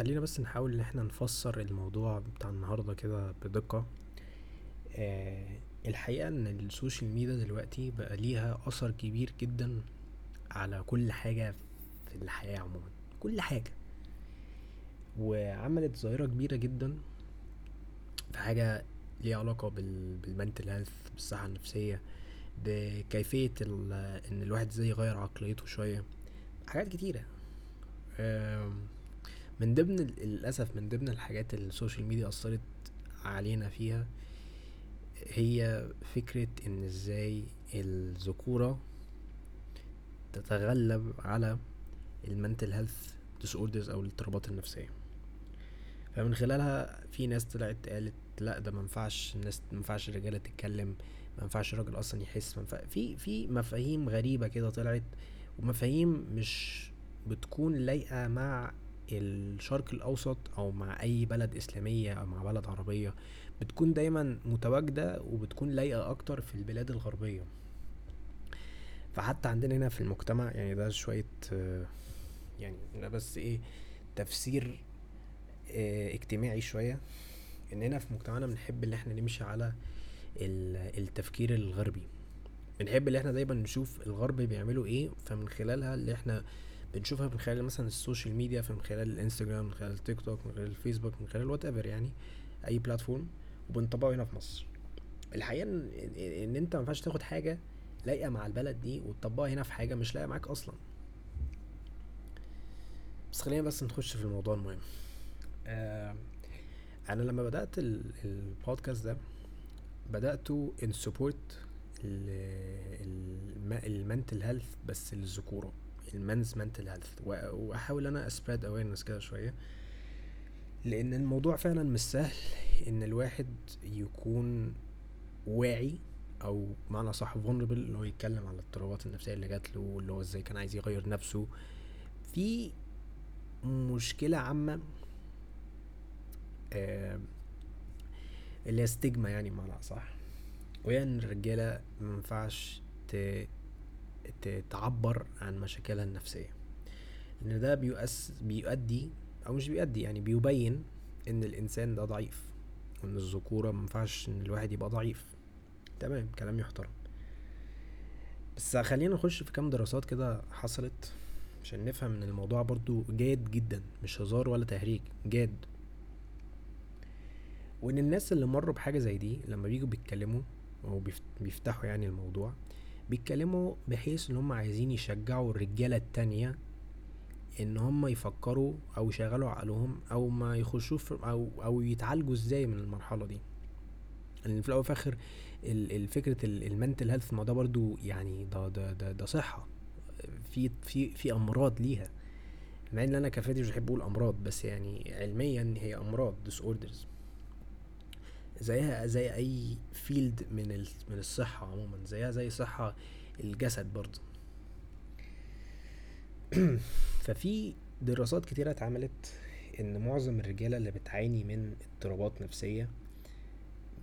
خلينا بس نحاول إن إحنا نفسر الموضوع بتاع النهارده كده بدقة. آه الحقيقة إن ال social media دلوقتي بقى ليها أثر كبير جدا على كل حاجة في الحياة عموما كل حاجة. وعملت ظاهرة كبيرة جدا في حاجة ليها علاقة بال بال mental health بالصحة النفسية بكيفية إن الواحد إزاي يغير عقليته شوية. حاجات كتيرة. من ضمن للأسف من ضمن الحاجات اللي ال social media أثرت علينا فيها هي فكرة إن إزاي الذكورة تتغلب على ال mental health disorders أو الاضطرابات النفسية. فمن خلالها في ناس طلعت قالت لا ده منفعش الناس منفعش الرجالة تتكلم منفعش الراجل أصلا يحس منفع في في مفاهيم غريبة كده طلعت ومفاهيم مش بتكون لايقة مع الشرق الأوسط أو مع أي بلد إسلامية أو مع بلد عربية بتكون دايما متواجدة وبتكون لايقة أكتر في البلاد الغربية. فحتى عندنا هنا في المجتمع يعني ده شوية يعني ده بس إيه تفسير آه اجتماعي شوية. اننا في مجتمعنا بنحب إن إحنا نمشي على التفكير الغربي. بنحب إن إحنا دايما نشوف الغرب بيعملوا إيه فمن خلالها اللي إحنا بنشوفها من خلال مثلا ال social media فمن خلال الإنستجرام من خلال التيك توك من خلال الفيسبوك من خلال whatever يعني أي platform وبنطبقه هنا في مصر. الحقيقة ان, إن أنت ما ينفعش تاخد حاجة لايقة مع البلد دي وتطبقها هنا في حاجة مش لايقة معاك أصلا. بس خلينا بس نخش في الموضوع المهم. آه أنا لما بدأت البودكاست ده بدأته ان support ال mental health بس للذكورة. ال men's mental health وأحاول أنا spread awareness كده شوية. لأن الموضوع فعلا مش سهل إن الواحد يكون واعي أو معنى صح vulnerable اللي هو يتكلم على الاضطرابات النفسية اللي جات له اللي هو إزاي كان عايز يغير نفسه. في مشكلة عامة آه اللي هي ستيجما يعني بمعنى صح. وهي إن الرجالة مينفعش تعبر عن مشاكلها النفسية. لأن ده بيؤس بيؤدي أو مش بيؤدي يعني بيبين إن الإنسان ده ضعيف وإن الذكورة مينفعش إن الواحد يبقى ضعيف. تمام كلام يحترم. بس خلينا نخش في كام دراسات كده حصلت عشان نفهم إن الموضوع برضو جاد جدا مش هزار ولا تهريج جاد. وإن الناس اللي مروا بحاجة زي دي لما بيجوا بيتكلموا أو بيفتحوا يعني الموضوع بيتكلموا بحيث إن هم عايزين يشجعوا الرجالة التانية إن هم يفكروا أو يشغلوا عقلهم أو ما يخشوا أو أو يتعالجوا إزاي من المرحلة دي. لأن في الأول وفي الآخر الفكرة ال mental health ما ده برضو يعني ده ده ده, ده صحة. في في في أمراض ليها. مع إن أنا كفادي مش بحب أقول أمراض بس يعني علميا هي أمراض orders زيها زي أي field من من الصحة عموما زيها زي صحة الجسد برضه ففي دراسات كتيرة اتعملت إن معظم الرجالة اللي بتعاني من اضطرابات نفسية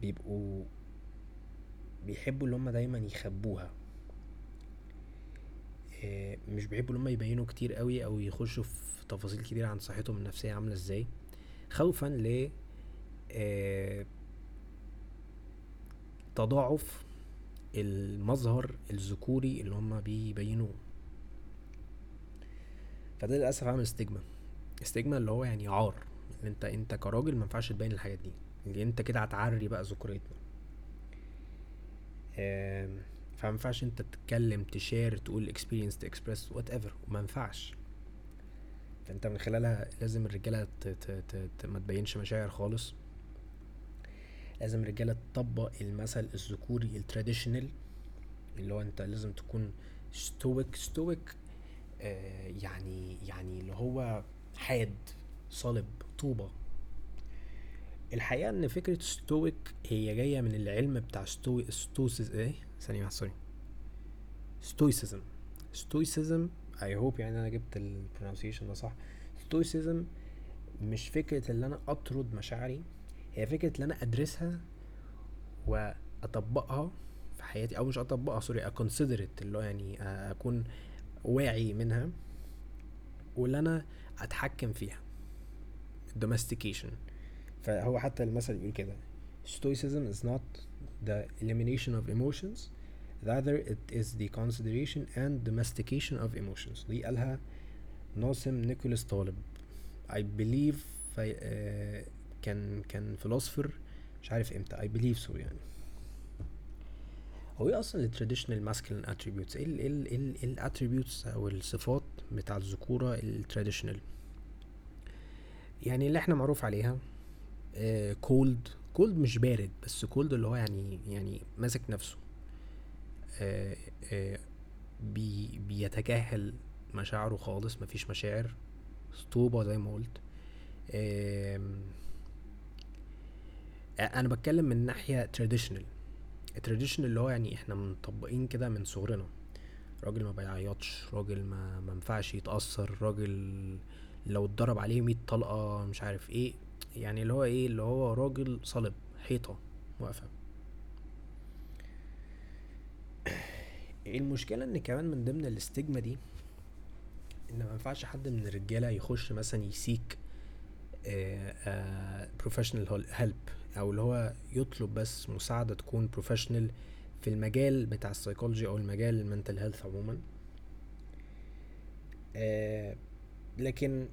بيبقوا بيحبوا اللي هم دايما يخبوها. مش بيحبوا اللي هم يبينوا كتير قوي أو يخشوا في تفاصيل كتير عن صحتهم النفسية عاملة إزاي. خوفا ل تضاعف المظهر الذكوري اللي هم بيبينوه. فده للأسف عامل stigma stigma اللي هو يعني عار. اللي انت انت كراجل ما ينفعش تبين الحاجات دي. اللي انت كده هتعري بقى ذكوريتنا فما ينفعش انت تتكلم ت share تقول experience ت express whatever وما ينفعش. فانت من خلالها لازم الرجالة ما تبينش مشاعر خالص. لازم الرجالة تطبق المثل الذكوري ال traditional اللي هو انت لازم تكون stoic stoic آه يعني يعني اللي هو حاد صلب طوبة. الحقيقة إن فكرة stoic هي جاية من العلم بتاع stoi stoicis إيه؟ ثانية واحدة sorry stoicism stoicism I hope يعني أنا جبت ال pronunciation ده صح. stoicism مش فكرة إن أنا أطرد مشاعري. هي فكرة إن أنا أدرسها وأطبقها في حياتي أو مش أطبقها sorry a consider it اللي هو يعني أكون واعي منها واللي أنا أتحكم فيها. Domestication. فهو حتى المثل يقول كده stoicism is not the elimination of emotions rather it is the consideration and domestication of emotions. دي قالها نسيم نيكولاس طالب. I believe uh, كان كان philosopher مش عارف إمتى. I believe so يعني. هو إيه أصلا ال traditional masculine attributes إيه ال إيه ال attributes أو الصفات بتاع الذكورة ال traditional يعني اللي إحنا معروف عليها cold uh, cold مش بارد بس cold اللي هو يعني يعني ماسك نفسه. آه آه بي بيتجاهل مشاعره خالص مفيش مشاعر. اسطوبة زي ما قلت. آه أنا بتكلم من ناحية traditional ال traditional اللي هو يعني إحنا مطبقين كده من صغرنا. راجل ما بيعيطش راجل ما منفعش يتأثر راجل لو اتضرب عليه مية طلقة مش عارف إيه. يعني اللي هو إيه؟ اللي هو راجل صلب حيطة. واقفة. المشكلة إن كمان من ضمن ال stigma دي إن ما ينفعش حد من الرجالة يخش مثلا ي seek professional help أو اللي هو يطلب بس مساعدة تكون professional في المجال بتاع السايكولوجي أو المجال ال mental health عموما. آه لكن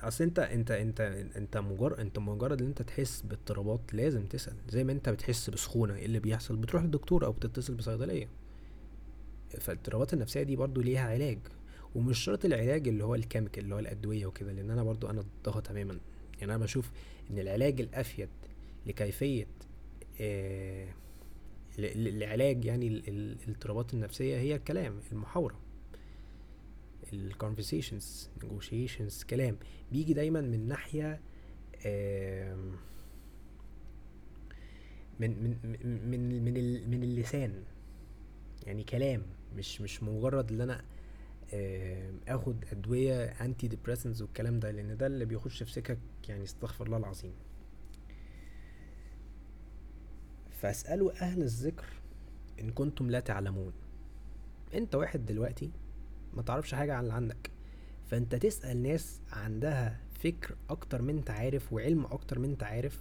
أصل أنت أنت أنت أنت مجرد أنت مجرد إن أنت تحس باضطرابات لازم تسأل. زي ما أنت بتحس بسخونة إيه اللي بيحصل بتروح للدكتور أو بتتصل بصيدلية. فالاضطرابات النفسية دي برضو ليها علاج. ومش شرط العلاج اللي هو ال chemical اللي هو الأدوية وكده لأن أنا برضو أنا ضدها تماما. يعني أنا بشوف إن العلاج الأفيد لكيفية آه العلاج يعني الاضطرابات النفسية هي الكلام المحاورة. ال conversations negotiations كلام. بيجي دايما من ناحية من من من من من اللسان. يعني كلام مش مش مجرد ان أنا آخد أدوية انتي ديبريسنز والكلام ده لأن ده اللي بيخش في سكك يعني استغفر الله العظيم. فاسألوا أهل الذكر إن كنتم لا تعلمون. أنت واحد دلوقتي ما تعرفش حاجة عن اللي عندك. فأنت تسأل ناس عندها فكر أكتر من أنت عارف وعلم أكتر من أنت عارف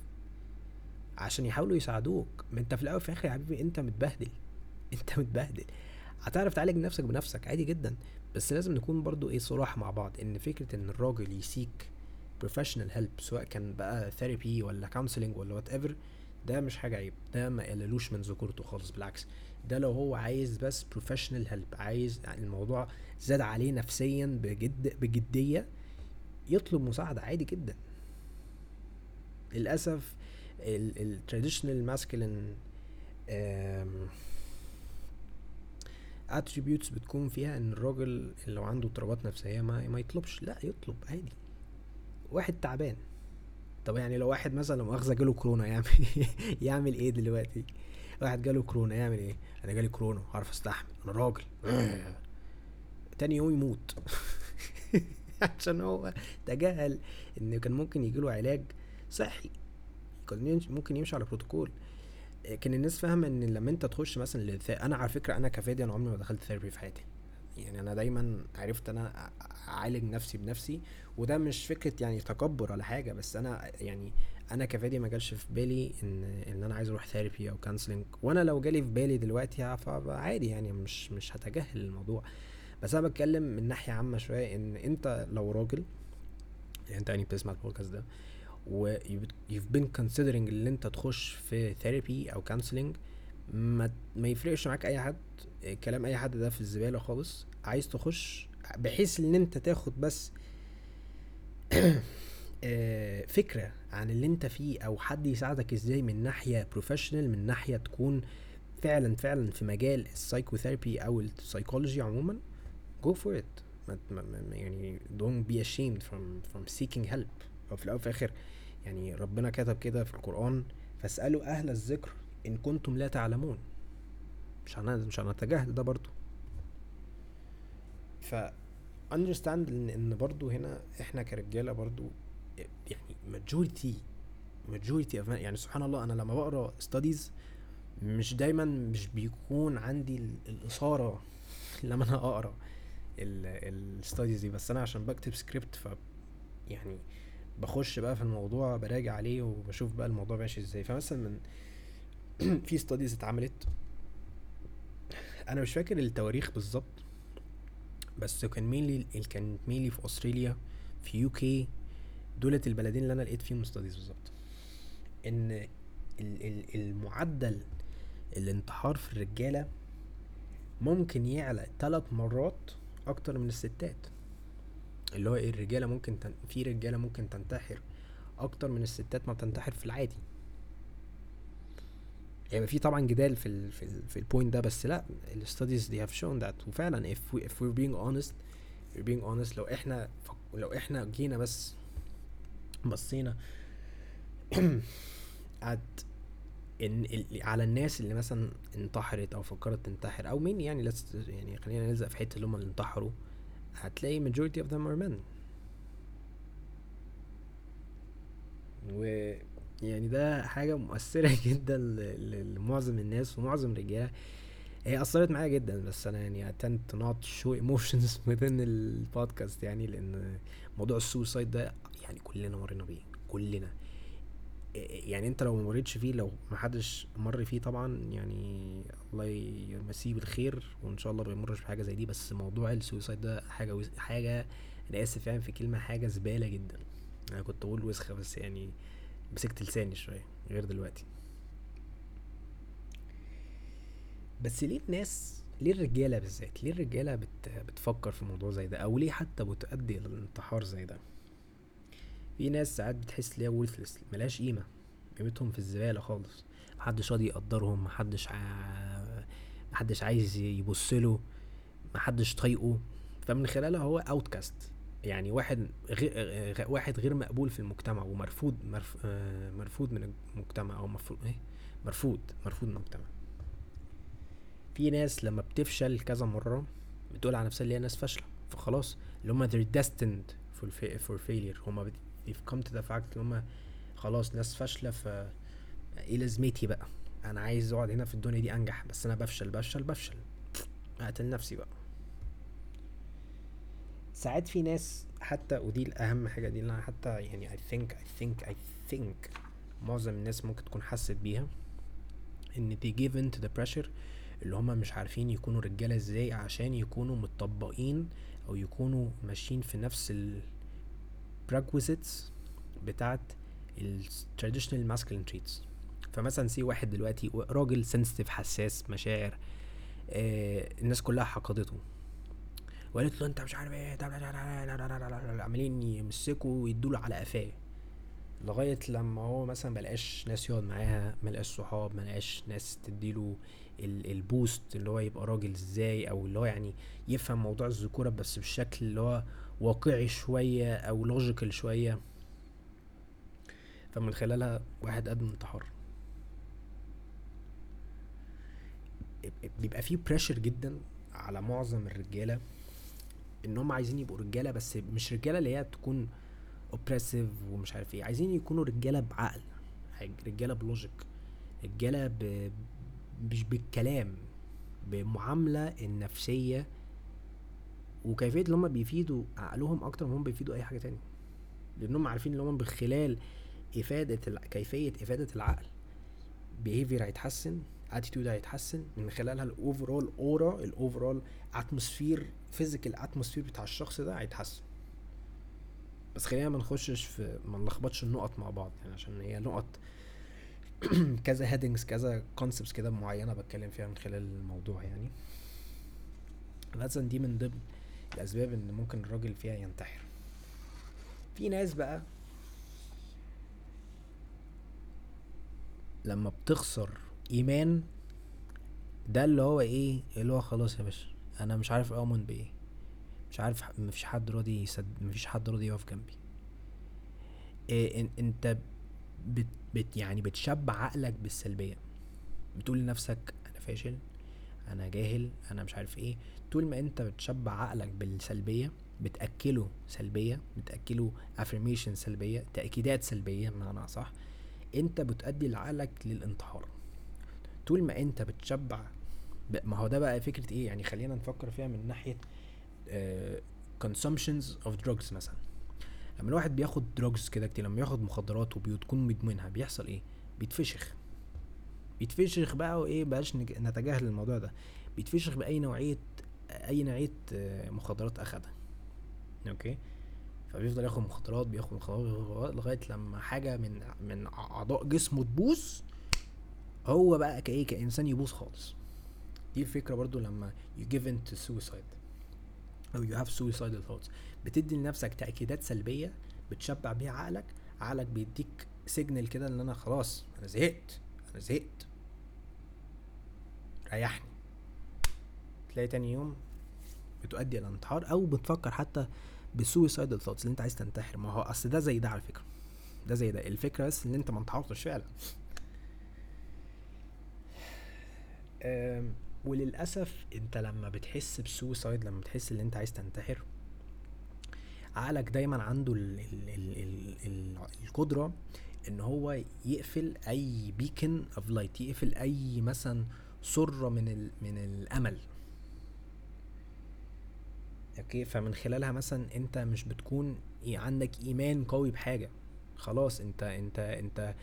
عشان يحاولوا يساعدوك. ما أنت في الأول وفي الآخر يا حبيبي أنت متبهدل. أنت متبهدل. هتعرف تعالج نفسك بنفسك عادي جدا. بس لازم نكون برضو إيه صراحة مع بعض. إن فكرة إن الراجل ي seek professional help سواء كان بقى therapy ولا counseling ولا whatever ده مش حاجة عيب ده ما يقللوش من ذكورته خالص بالعكس. ده لو هو عايز بس professional help عايز يعني الموضوع زاد عليه نفسيا بجد بجدية يطلب مساعدة عادي جدا. للأسف ال traditional masculine attributes بتكون فيها إن الراجل لو عنده اضطرابات نفسية ما, ما يطلبش لا يطلب عادي. واحد تعبان. طب يعني لو واحد مثلا مؤاخذه جاله كورونا يعمل يعمل إيه دلوقتي؟ واحد جاله كورونا يعمل إيه؟ أنا جالي كورونا هعرف أستحمل أنا راجل. تاني يوم يموت. عشان هو تجاهل إن كان ممكن يجيله علاج صحي. كان ممكن يمشي على بروتوكول. كان الناس فاهمة إن لما أنت تخش مثلا. أنا على فكرة أنا كفادي أنا عمري ما دخلت therapy في حياتي. يعني أنا دايما عرفت أنا أعالج نفسي بنفسي وده مش فكرة يعني تكبر ولا حاجة بس أنا يعني أنا كفادي ما جالش في بالي إن إن أنا عايز أروح therapy أو counseling وأنا لو جالي في بالي دلوقتي فعادي يعني مش مش هتجاهل الموضوع. بس أنا بتكلم من ناحية عامة شوية إن أنت لو راجل يعني أنت يعني بتسمع البودكاست ده و you've been considering إن أنت تخش في therapy أو counseling ما ما يفرقش معاك أي حد كلام أي حد ده في الزبالة خالص. عايز تخش بحيث إن أنت تاخد بس فكرة عن اللي أنت فيه أو حد يساعدك إزاي من ناحية professional من ناحية تكون فعلا فعلا في مجال ال psychotherapy أو السايكولوجي عموما it. ما ما يعني don't be ashamed from from seeking help. أو في الأول وفي الآخر يعني ربنا كتب كده في القرآن فاسألوا أهل الذكر. إن كنتم لا تعلمون. مش هن مش هنتجاهل ده برضو. ف understand إن إن برضو هنا إحنا كرجالة برضو يعني majority majority of يعني سبحان الله أنا لما بقرأ studies مش دايما مش بيكون عندي الإثارة لما أنا أقرأ ال studies دي. بس أنا عشان بكتب سكريبت ف يعني بخش بقى في الموضوع براجع عليه وبشوف بقى الموضوع ماشي إزاي. فمثلا من في studies اتعملت. أنا مش فاكر التواريخ بالظبط بس كان mainly كان mainly في أستراليا في UK دولت البلدين اللي أنا لقيت فيهم studies بالظبط. إن المعدل الانتحار في الرجالة ممكن يعلى ثلاث مرات أكتر من الستات. اللي هو إيه الرجالة ممكن تن... في رجالة ممكن تنتحر أكتر من الستات ما بتنتحر في العادي. يعني في طبعا جدال في ال في ال في ال point ده بس لا ال studies دي have shown that وفعلا if we if we're being honest we're being honest لو إحنا لو إحنا جينا بس بصينا at إن على الناس اللي مثلا انتحرت أو فكرت تنتحر أو مين يعني يعني خلينا نلزق في حتة اللي هم اللي انتحروا هتلاقي majority of them are men. و يعني ده حاجة مؤثرة جدا لمعظم الناس ومعظم الرجالة هي أثرت معايا جدا بس أنا يعني tend to not show emotions within البودكاست يعني لأن موضوع السوسايد ده يعني كلنا مرينا بيه كلنا. يعني أنت لو ما مريتش فيه لو ما حدش مر فيه طبعا يعني الله يمسيه بالخير وإن شاء الله ما يمرش بحاجة زي دي. بس موضوع السويسايد ده حاجة حاجة أنا آسف يعني في كلمة حاجة زبالة جدا. أنا كنت أقول وسخة بس يعني مسكت لساني شوية غير دلوقتي. بس ليه الناس ليه الرجالة بالذات ليه الرجالة بت بتفكر في موضوع زي ده؟ أو ليه حتى بتؤدي إلى الانتحار زي ده؟ في ناس ساعات بتحس ليها وورثلس ملهاش قيمة. قيمتهم في الزبالة خالص. محدش راضي يقدرهم محدش ع... محدش عايز يبصله محدش طايقه. فمن خلالها هو اوتكاست يعني واحد غير واحد غير مقبول في المجتمع ومرفوض مرف... آه، مرفوض من المجتمع أو مرفوض إيه؟ مرفوض مرفوض من المجتمع. في ناس لما بتفشل كذا مرة بتقول على نفسها اللي هي ناس فاشلة. فخلاص اللي هم they're destined for, for failure. هم they've come to the fact إن هم خلاص ناس فاشلة ف إيه لازمتي بقى؟ أنا عايز أقعد هنا في الدنيا دي أنجح بس أنا بفشل بفشل بفشل. أقتل نفسي بقى. ساعات في ناس حتى ودي الأهم حاجة دي اللي أنا حتى يعني I think I think I think معظم الناس ممكن تكون حست بيها إن they give in to the pressure اللي هما مش عارفين يكونوا رجالة إزاي عشان يكونوا متطبقين أو يكونوا ماشيين في نفس ال prerequisites بتاعت ال traditional masculine traits. فمثلا سي واحد دلوقتي راجل sensitive حساس مشاعر آه الناس كلها حقدته. وقالت له انت مش عارف إيه عمالين يمسكوا ويدوله على قفاه. لغاية لما هو مثلا ملقاش ناس يقعد معاها ملقاش صحاب ملقاش ناس تديله ال boost اللي هو يبقى راجل إزاي أو اللي هو يعني يفهم موضوع الذكورة بس بشكل اللي هو واقعي شوية أو logical شوية. فمن خلالها واحد قدم انتحار بيبقى فيه pressure جدا على معظم الرجالة إن هم عايزين يبقوا رجالة بس مش رجالة اللي هي تكون oppressive ومش عارف إيه. عايزين يكونوا رجالة بعقل رجالة ب logic رجالة ب... مش بالكلام بمعاملة النفسية وكيفية اللي هم بيفيدوا عقلهم أكتر ما هم بيفيدوا أي حاجة تانية. لانهم عارفين ان هم من خلال إفادة ال... كيفية إفادة العقل behavior هيتحسن attitude هيتحسن من خلالها ال overall aura ال overall atmosphere physical atmosphere بتاع الشخص ده هيتحسن. بس خلينا ما نخشش في ما نلخبطش النقط مع بعض يعني عشان هي نقط كذا headings كذا concepts كده معينة بتكلم فيها من خلال الموضوع يعني. مثلا دي من ضمن الأسباب إن ممكن الراجل فيها ينتحر. في ناس بقى لما بتخسر إيمان ده اللي هو إيه؟ اللي هو خلاص يا باشا. أنا مش عارف أؤمن بإيه. مش عارف مفيش حد راضي يسد مفيش حد راضي يقف جنبي. إيه إنت بت, بت يعني بتشبع عقلك بالسلبية. بتقول لنفسك أنا فاشل أنا جاهل أنا مش عارف إيه. طول ما إنت بتشبع عقلك بالسلبية بتأكله سلبية بتأكله affirmation سلبية تأكيدات سلبية بمعنى صح إنت بتؤدي لعقلك للانتحار. طول ما إنت بتشبع ما هو ده بقى فكرة إيه؟ يعني خلينا نفكر فيها من ناحية consumptions of drugs مثلا. لما الواحد بياخد drugs كده كتير لما بياخد مخدرات وبيكون مدمنها بيحصل إيه؟ بيتفشخ. بيتفشخ بقى وإيه؟ بلاش نتجاهل الموضوع ده. بيتفشخ بأي نوعية أي نوعية آه، مخدرات اخدها okay؟ فبيفضل ياخد مخدرات بياخد مخدرات لغاية لما حاجة من من أعضاء جسمه تبوظ هو بقى كإيه؟ كإنسان يبوظ خالص. دي الفكرة برضو لما you give in to suicide أو you have suicidal thoughts. بتدي لنفسك تأكيدات سلبية بتشبع بيها عقلك عقلك بيديك signal كده إن أنا خلاص أنا زهقت أنا زهقت. ريحني. تلاقي تاني يوم بتؤدي إلى انتحار أو بتفكر حتى بال suicidal thoughts اللي أنت عايز تنتحر. ما هو أصل ده زي ده على فكرة. ده زي ده. الفكرة بس إن أنت ما انتحرتش فعلا. وللأسف انت لما بتحس ب suicide لما بتحس ان انت عايز تنتحر عقلك دايما عنده ال ال ال ال ال القدرة ان هو يقفل أي beacon of light يقفل أي مثلا سرة من ال من الأمل. أوكي؟ فمن خلالها مثلا انت مش بتكون عندك إيمان قوي بحاجة. خلاص انت انت انت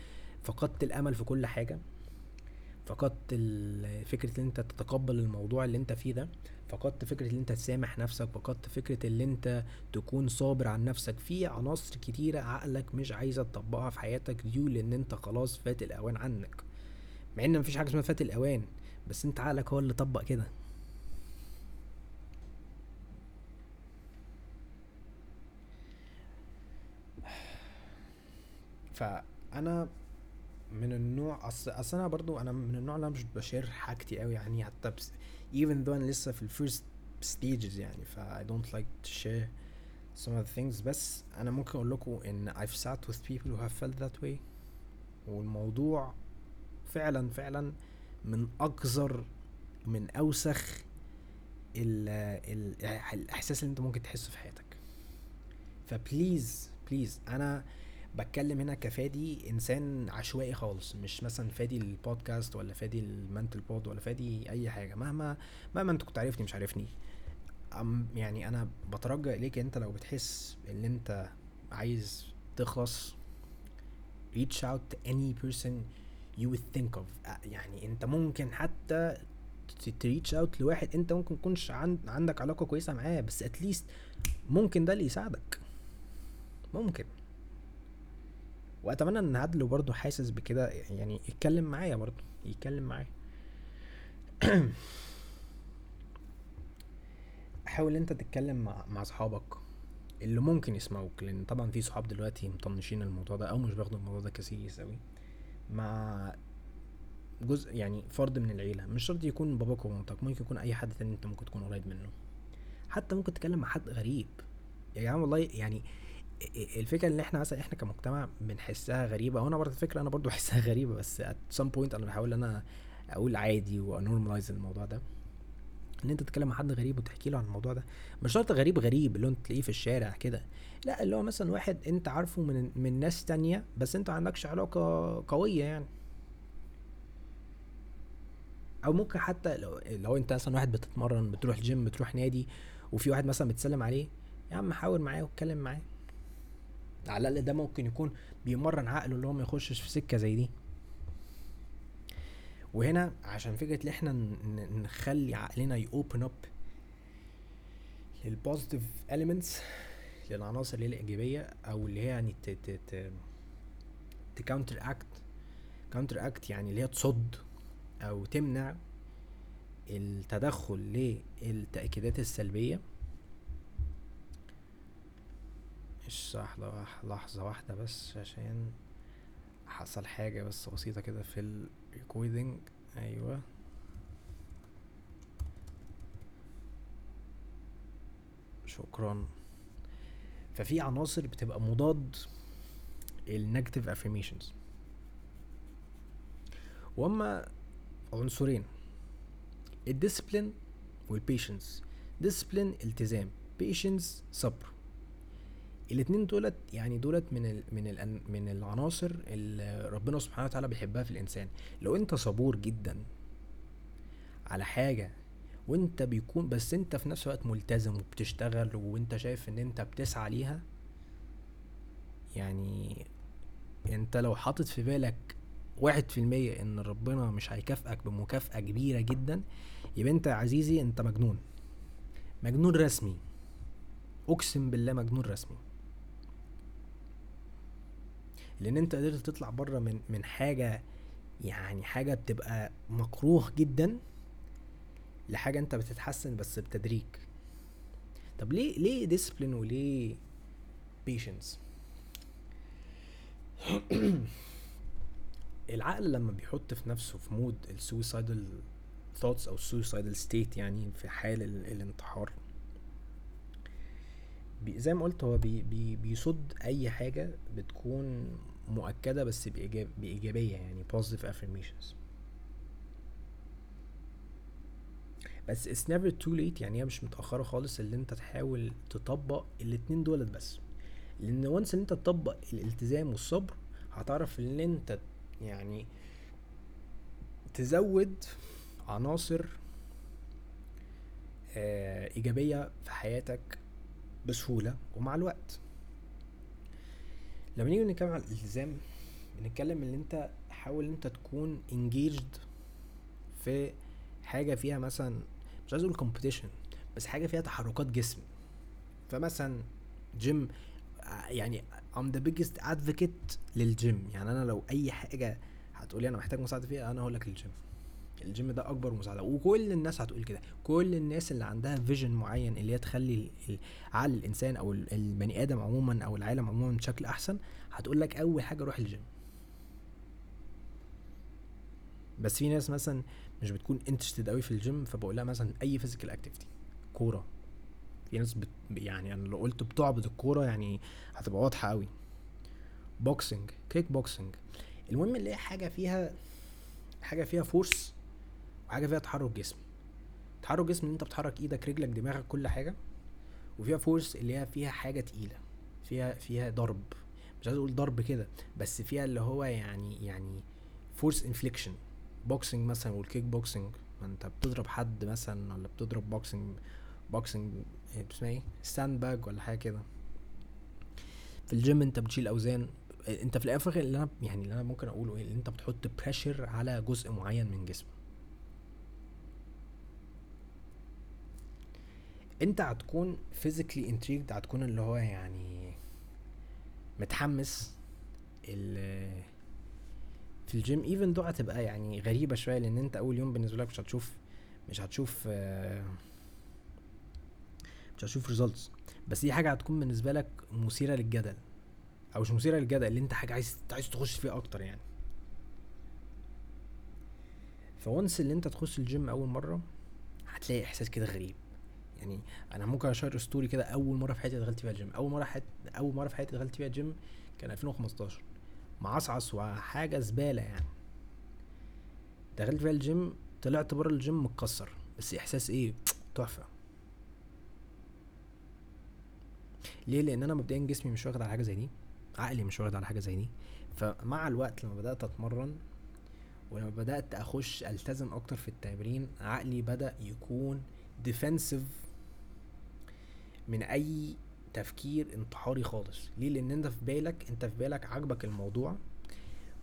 فقدت الأمل في كل حاجة. فقدت فكرة إن أنت تتقبل الموضوع اللي أنت فيه ده فقدت فكرة إن أنت تسامح نفسك فقدت فكرة إن أنت تكون صابر عن نفسك. في عناصر كتيرة عقلك مش عايزة تطبقها في حياتك ديو لإن أنت خلاص فات الأوان عنك. مع إن مفيش حاجة اسمها فات الأوان بس أنت عقلك هو اللي طبق كده. فأنا من النوع أصل أصل أنا برضو أنا من النوع اللي أنا مش بشير حاجتي قوي يعني حتى بس even though أنا لسه في الفيرست stages يعني ف I don't like to share some of the things. بس أنا ممكن أقول لكم إن I've sat with people who have felt that way والموضوع فعلا فعلا من اقذر من أوسخ ال ال الإحساس اللي أنت ممكن تحسه في حياتك. ف please please أنا بتكلم هنا كفادي إنسان عشوائي خالص مش مثلا فادي البودكاست ولا فادي ال mental pod ولا فادي أي حاجة. مهما مهما أنت كنت عارفني مش عارفني. يعني أنا بترجى إليك أنت لو بتحس إن أنت عايز تخلص reach out to any person you would think of. يعني أنت ممكن حتى ت reach out لواحد أنت ممكن تكونش عندك علاقة كويسة معاه بس at least ممكن ده اللي يساعدك. ممكن. وأتمنى إن حد لو برضو حاسس بكده يعني يتكلم معايا برضو يتكلم معايا. حاول أنت تتكلم مع مع أصحابك اللي ممكن يسمعوك لأن طبعا في صحاب دلوقتي مطنشين الموضوع ده أو مش بياخدوا الموضوع ده كسيريس أوي. مع جزء يعني فرد من العيلة مش شرط يكون باباك ومامتك ممكن يكون أي حد تاني أنت ممكن تكون قريب منه. حتى ممكن تتكلم مع حد غريب. يا جماعة والله يعني الفكرة ان إحنا مثلا إحنا كمجتمع بنحسها غريبة. وأنا برضه الفكرة أنا برضه بحسها غريبة بس at some point أنا بحاول أنا أقول عادي وا normalize الموضوع ده. إن أنت تتكلم مع حد غريب وتحكي له عن الموضوع ده. مش شرط غريب غريب اللي أنت تلاقيه في الشارع كده. لأ اللي هو مثلا واحد أنت عارفه من من ناس تانية بس أنت عندكش علاقة قوية يعني. أو ممكن حتى لو, لو أنت مثلا واحد بتتمرن بتروح الجيم بتروح نادي وفي واحد مثلا بتسلم عليه يا عم حاول معاه واتكلم معاه. على الاقل ده ممكن يكون بيمرن عقله اللي هو ما يخشش في سكة زي دي. وهنا عشان فكرة إن إحنا نخلي عقلنا ي open up لل positive elements للعناصر اللي هي الإيجابية أو اللي هي يعني ت counteract counteract يعني اللي هي تصد أو تمنع التدخل للتأكيدات السلبية. مش لحظة لحظة واحدة بس عشان حصل حاجة بس بسيطة كده في ال recording أيوه. شكرا. ففي عناصر بتبقى مضاد ال negative affirmations وهما عنصرين. ال discipline وال patience discipline التزام. patience صبر. الاتنين دولت يعني دولت من ال من ال من العناصر اللي ربنا سبحانه وتعالى بيحبها في الإنسان. لو انت صبور جدا على حاجة وانت بيكون بس انت في نفس الوقت ملتزم وبتشتغل وانت شايف ان انت بتسعى ليها يعني انت لو حاطط في بالك واحد في المية ان ربنا مش هيكافئك بمكافأة كبيرة جدا يبقى انت يا عزيزي انت مجنون. مجنون رسمي. اقسم بالله مجنون رسمي. لأن انت قدرت تطلع بره من من حاجة يعني حاجة بتبقى مكروه جدا لحاجة انت بتتحسن بس بتدريج. طب ليه ليه discipline وليه patience العقل لما بيحط في نفسه في mode ال suicidal thoughts أو ال suicidal state يعني في حال الانتحار زي ما قلت هو بي بي بيصد أي حاجة بتكون مؤكدة بس بإيجاب بإيجابية يعني positive affirmations. بس it's never too late يعني هي مش متأخرة خالص اللي أنت تحاول تطبق الاتنين دولت بس. لأن once إن أنت تطبق الالتزام والصبر هتعرف إن أنت يعني تزود عناصر آه إيجابية في حياتك بسهولة ومع الوقت. لما نيجي نتكلم عن الالتزام بنتكلم إن أنت حاول أنت تكون engaged في حاجة فيها مثلا مش عايز أقول competition بس حاجة فيها تحركات جسم. فمثلا جيم يعني I'm the biggest advocate للجيم يعني أنا لو أي حاجة هتقولي أنا محتاج مساعدة فيها أنا هقول لك الجيم الجيم ده أكبر مساعدة وكل الناس هتقول كده كل الناس اللي عندها vision معين اللي هي تخلي عقل الإنسان أو البني آدم عموما أو العالم عموما بشكل أحسن هتقول لك أول حاجة روح الجيم بس في ناس مثلا مش بتكون interested قوي في الجيم فبقول لها مثلا أي physical activity كورة. في ناس بت يعني أنا لو قلت بتعبد الكورة يعني هتبقى واضحة قوي boxing kick boxing المهم اللي هي حاجة فيها حاجة فيها force وحاجه فيها تحرك جسم. تحرك جسم إن أنت بتحرك إيدك رجلك دماغك كل حاجة وفيها force اللي هي فيها حاجة تقيلة فيها فيها ضرب. مش عايز أقول ضرب كده بس فيها اللي هو يعني يعني force infliction boxing مثلا وال kick boxing ما أنت بتضرب حد مثلا ولا بتضرب boxing boxing اسمها إيه؟ stand bag ولا حاجة كده. في الجيم أنت بتشيل أوزان. أنت في الآخر اللي أنا يعني اللي أنا ممكن أقوله إيه؟ اللي أنت بتحط pressure على جزء معين من جسمك. انت هتكون physically intrigued هتكون اللي هو يعني متحمس في ال gym even though هتبقى يعني غريبة شوية لأن أنت أول يوم بالنسبة لك مش هتشوف مش هتشوف مش هتشوف results بس دي حاجة هتكون بالنسبة لك مثيرة للجدل أو مش مثيرة للجدل اللي أنت حاجة عايز عايز تخش فيه أكتر يعني. ف once اللي أنت تخش الجيم أول مرة هتلاقي إحساس كده غريب. يعني أنا ممكن أ share story كده أول مرة في حياتي دخلت فيها الجيم أول مرة حياتي أول مرة في حياتي دخلت فيها الجيم كان 2015 معصعص وحاجة زبالة يعني. دخلت فيها الجيم طلعت بره الجيم متكسر. بس إحساس إيه؟ تحفة. ليه؟ لأن أنا مبدئيا جسمي مش واخد على حاجة زي دي. عقلي مش واخد على حاجة زي دي. فمع الوقت لما بدأت أتمرن ولما بدأت أخش ألتزم أكتر في التمرين عقلي بدأ يكون defensive من أي تفكير انتحاري خالص. ليه؟ لأن أنت في بالك أنت في بالك عاجبك الموضوع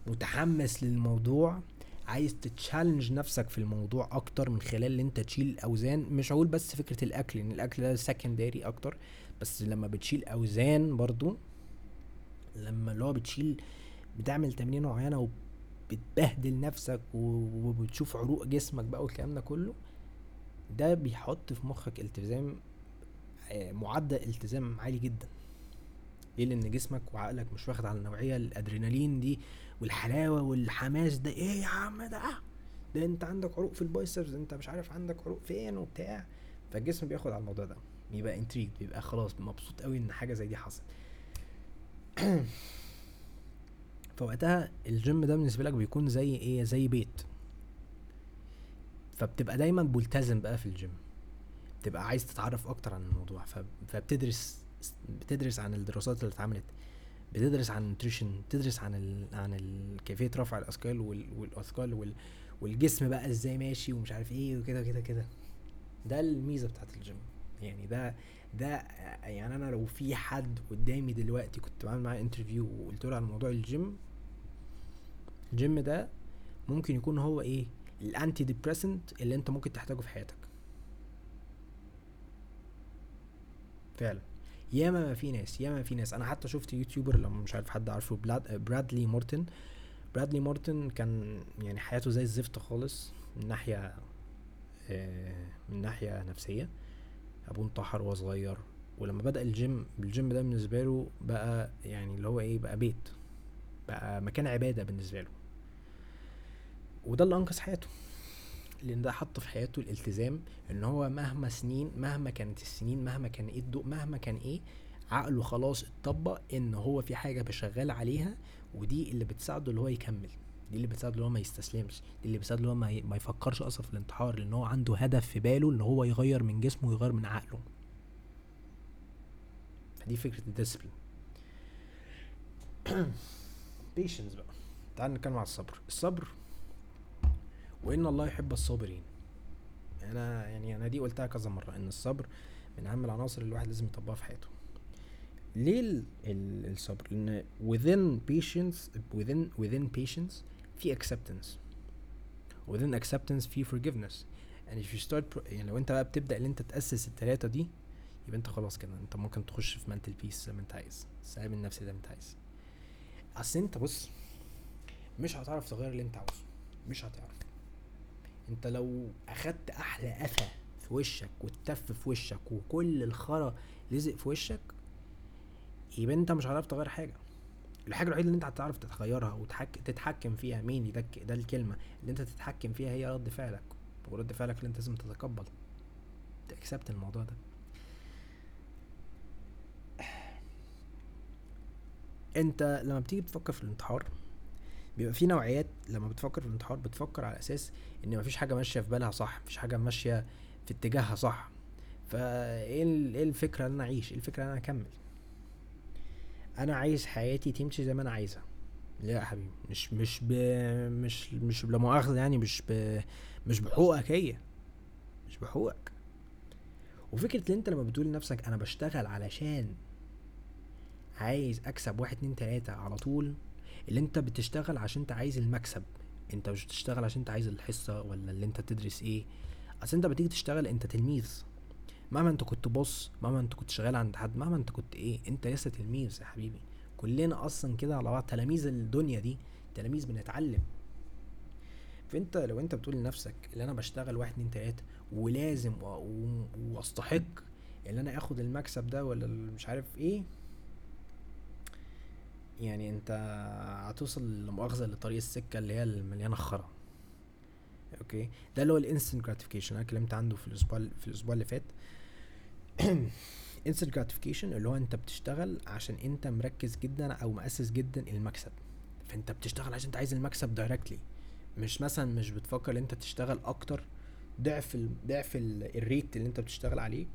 متحمس للموضوع عايز ت challenge نفسك في الموضوع أكتر من خلال إن أنت تشيل أوزان. مش هقول بس فكرة الأكل لأن الأكل ده secondary أكتر. بس لما بتشيل أوزان برضو لما اللي هو بتشيل بتعمل تمرين معينة وبتبهدل نفسك وبتشوف عروق جسمك بقى والكلام ده كله ده بيحط في مخك التزام معدل التزام عالي جدا. ليه؟ لأن جسمك وعقلك مش واخد على النوعيه الأدرينالين دي والحلاوة والحماس ده. إيه يا عم ده؟ ده أنت عندك عروق في البايسبس أنت مش عارف عندك عروق فين وبتاع. فالجسم بياخد على الموضوع ده بيبقى intrigued بيبقى خلاص مبسوط قوي إن حاجة زي دي حصلت. فوقتها الجيم ده بالنسبة لك بيكون زي إيه؟ زي بيت. فبتبقى دايما ملتزم بقى في الجيم. بتبقى عايز تتعرف أكتر عن الموضوع فبتدرس بتدرس عن الدراسات اللي اتعملت بتدرس عن ال nutrition بتدرس عن ال عن ال كيفيه رفع الأثقال والأثقال وال والجسم بقى إزاي ماشي ومش عارف إيه وكده كده كده ده الميزة بتاعت الجيم يعني ده ده يعني أنا لو في حد قدامي دلوقتي كنت بعمل معاه interview وقلت له على موضوع ال gym ال gym ده ممكن يكون هو إيه ال antidepressant اللي أنت ممكن تحتاجه في حياتك. فعلا. ياما ما في ناس ياما في ناس. أنا حتى شفت YouTuber لما مش عارف حد عارفه برادلي مورتن. برادلي مورتن كان يعني حياته زي الزفت خالص من ناحية آه، من ناحية نفسية. أبوه انتحر وهو صغير. ولما بدأ ال gym ال gym ده بالنسبة له بقى يعني اللي هو إيه بقى بيت. بقى مكان عبادة بالنسبة له. وده اللي أنقذ حياته. لأن ده حط في حياته الالتزام إن هو مهما سنين مهما كانت السنين مهما كان إيه الضوء مهما كان إيه عقله خلاص اتطبق إن هو في حاجة بشغال عليها ودي اللي بتساعده اللي هو يكمل. دي اللي بتساعده اللي هو ما يستسلمش. دي اللي بتساعده اللي هو ما, يفكرش أصلا في الانتحار لأن هو عنده هدف في باله إن هو يغير من جسمه ويغير من عقله. فدي فكرة ال discipline patience بقى. تعال نتكلم على الصبر. الصبر وإن الله يحب الصابرين. أنا يعني أنا دي قلتها كذا مرة إن الصبر من أهم العناصر اللي الواحد لازم يطبقها في حياته. ليه ال ال الصبر؟ لأن within patience within within patience في acceptance. Within acceptance في forgiveness. And if you start يعني لو أنت بقى بتبدأ إن أنت تأسس التلاتة دي يبقى أنت خلاص كده أنت ممكن تخش في mental peace زي ما أنت عايز السلام النفسي زي ما أنت عايز. أصل أنت بص مش هتعرف تغير اللي أنت عاوزه مش هتعرف. انت لو اخدت أحلى قفا في وشك والتف في وشك وكل الخرا لزق في وشك يبقى انت مش هتعرف تغير حاجة. الحاجة الوحيدة اللي انت هتعرف تتغيرها وتتحكم فيها مين ده ده الكلمة. اللي انت تتحكم فيها هي رد فعلك ورد فعلك اللي انت لازم تتقبل. تأكسبت الموضوع ده. انت لما بتيجي تفكر في الانتحار بيبقى في نوعيات لما بتفكر في الانتحار بتفكر على أساس إن مفيش حاجة ماشية في بالها صح مفيش حاجة ماشية في اتجاهها صح. فايه إيه الفكرة إن أنا أعيش؟ إيه الفكرة إن أنا أكمل؟ أنا عايز حياتي تمشي زي ما أنا عايزها. لا يا حبيبي مش مش ب مش مش بلا مؤاخذة يعني مش ب مش بحقوقك هي. مش بحقوقك. وفكرة إن أنت لما بتقول لنفسك أنا بشتغل علشان عايز أكسب واحد اتنين تلاتة على طول اللي انت بتشتغل عشان انت عايز المكسب. انت مش بتشتغل عشان انت عايز الحصة ولا اللي انت تدرس إيه. اصل انت بتيجي تشتغل انت تلميذ. مهما انت كنت بص مهما انت كنت شغال عند حد مهما انت كنت إيه انت لسه تلميذ يا حبيبي. كلنا أصلا كده على بعض تلاميذ الدنيا دي تلاميذ بنتعلم. فانت لو انت بتقول لنفسك اللي أنا بشتغل واحد اتنين تلاتة ولازم واستحق ان أنا اخد المكسب ده ولا مش عارف إيه يعني انت هتوصل لمؤاخذة لطريق السكة اللي هي المليانة خرا. أوكي؟ ده اللي هو ال instant gratification أنا اتكلمت عنه في الأسبوع في الأسبوع اللي فات. instant gratification اللي هو أنت بتشتغل عشان أنت مركز جدا أو مؤسس جدا المكسب. فأنت بتشتغل عشان أنت عايز المكسب directly مش مثلا مش بتفكر إن أنت تشتغل أكتر ضعف ال ضعف الريت اللي أنت بتشتغل عليه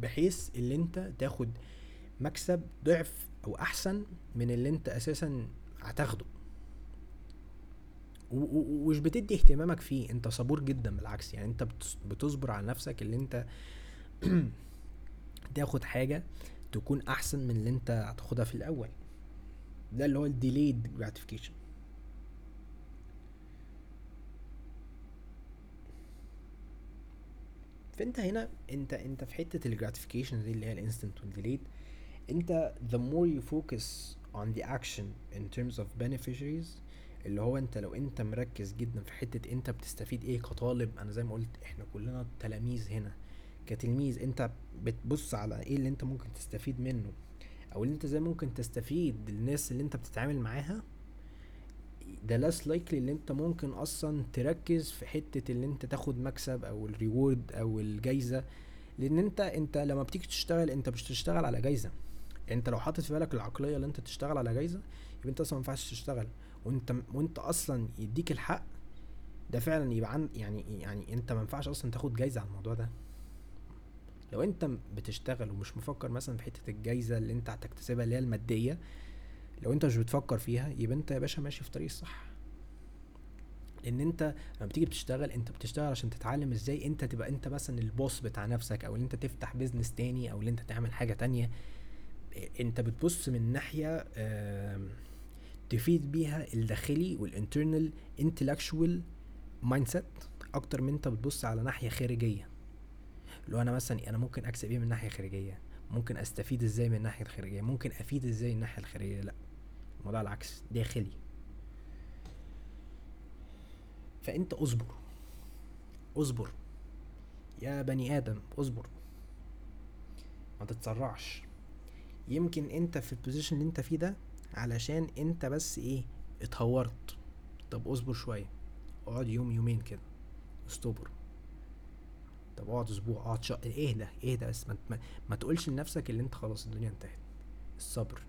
بحيث اللي أنت تاخد مكسب ضعف أو أحسن من اللي أنت أساسا هتاخده. ومش بتدي اهتمامك فيه أنت صبور جدا بالعكس. يعني أنت بتصبر على نفسك اللي أنت تاخد حاجة تكون أحسن من اللي أنت هتاخدها في الأول. ده اللي هو الديليد gratification. فأنت هنا أنت أنت في حتة ال gratification دي اللي هي ال instant وال delayed انت the more you focus on the action in terms of beneficiaries اللي هو انت لو انت مركز جدا في حتة انت بتستفيد إيه كطالب أنا زي ما قلت إحنا كلنا تلاميذ هنا. كتلميذ انت بتبص على إيه اللي انت ممكن تستفيد منه أو اللي انت إزاي ممكن تستفيد الناس اللي انت بتتعامل معاها ده less likely اللي انت ممكن أصلا تركز في حتة اللي انت تاخد مكسب أو ال reward أو الجايزة. لأن انت انت لما بتيجي تشتغل انت مش تشتغل على جايزة. انت لو حاطط في بالك العقلية اللي انت تشتغل على جايزة يبقى انت أصلا ما ينفعش تشتغل. وانت وانت أصلا يديك الحق ده فعلا يبقى عن يعني يعني انت ما ينفعش أصلا تاخد جايزة على الموضوع ده. لو انت بتشتغل ومش مفكر مثلا في حتة الجايزة اللي انت هتكتسبها اللي هي المادية لو انت مش بتفكر فيها يبقى انت يا باشا ماشي في طريق الصح. ان انت لما بتيجي بتشتغل انت بتشتغل عشان تتعلم إزاي انت تبقى انت مثلا ال boss بتاع نفسك أو ان انت تفتح business تاني أو ان انت تعمل حاجة تانية. انت بتبص من ناحية تفيد بيها الداخلي وال internal intellectual mindset أكتر من انت بتبص على ناحية خارجية. لو أنا مثلا أنا ممكن أكسب إيه من ناحية خارجية؟ ممكن أستفيد إزاي من الناحية الخارجية؟ ممكن أفيد إزاي الناحية الخارجية؟ لأ الموضوع العكس داخلي. فأنت اصبر اصبر. يا بني آدم اصبر. ما تتسرعش. يمكن انت في البوزيشن اللي انت فيه ده علشان انت بس إيه اتهورت. طب اصبر شوية. اقعد يوم يومين كده. استبر. طب اقعد أسبوع. اقعد شهر. اهدى اهدى بس. ما, ما, ما تقولش لنفسك اللي انت خلاص الدنيا انتهت. الصبر.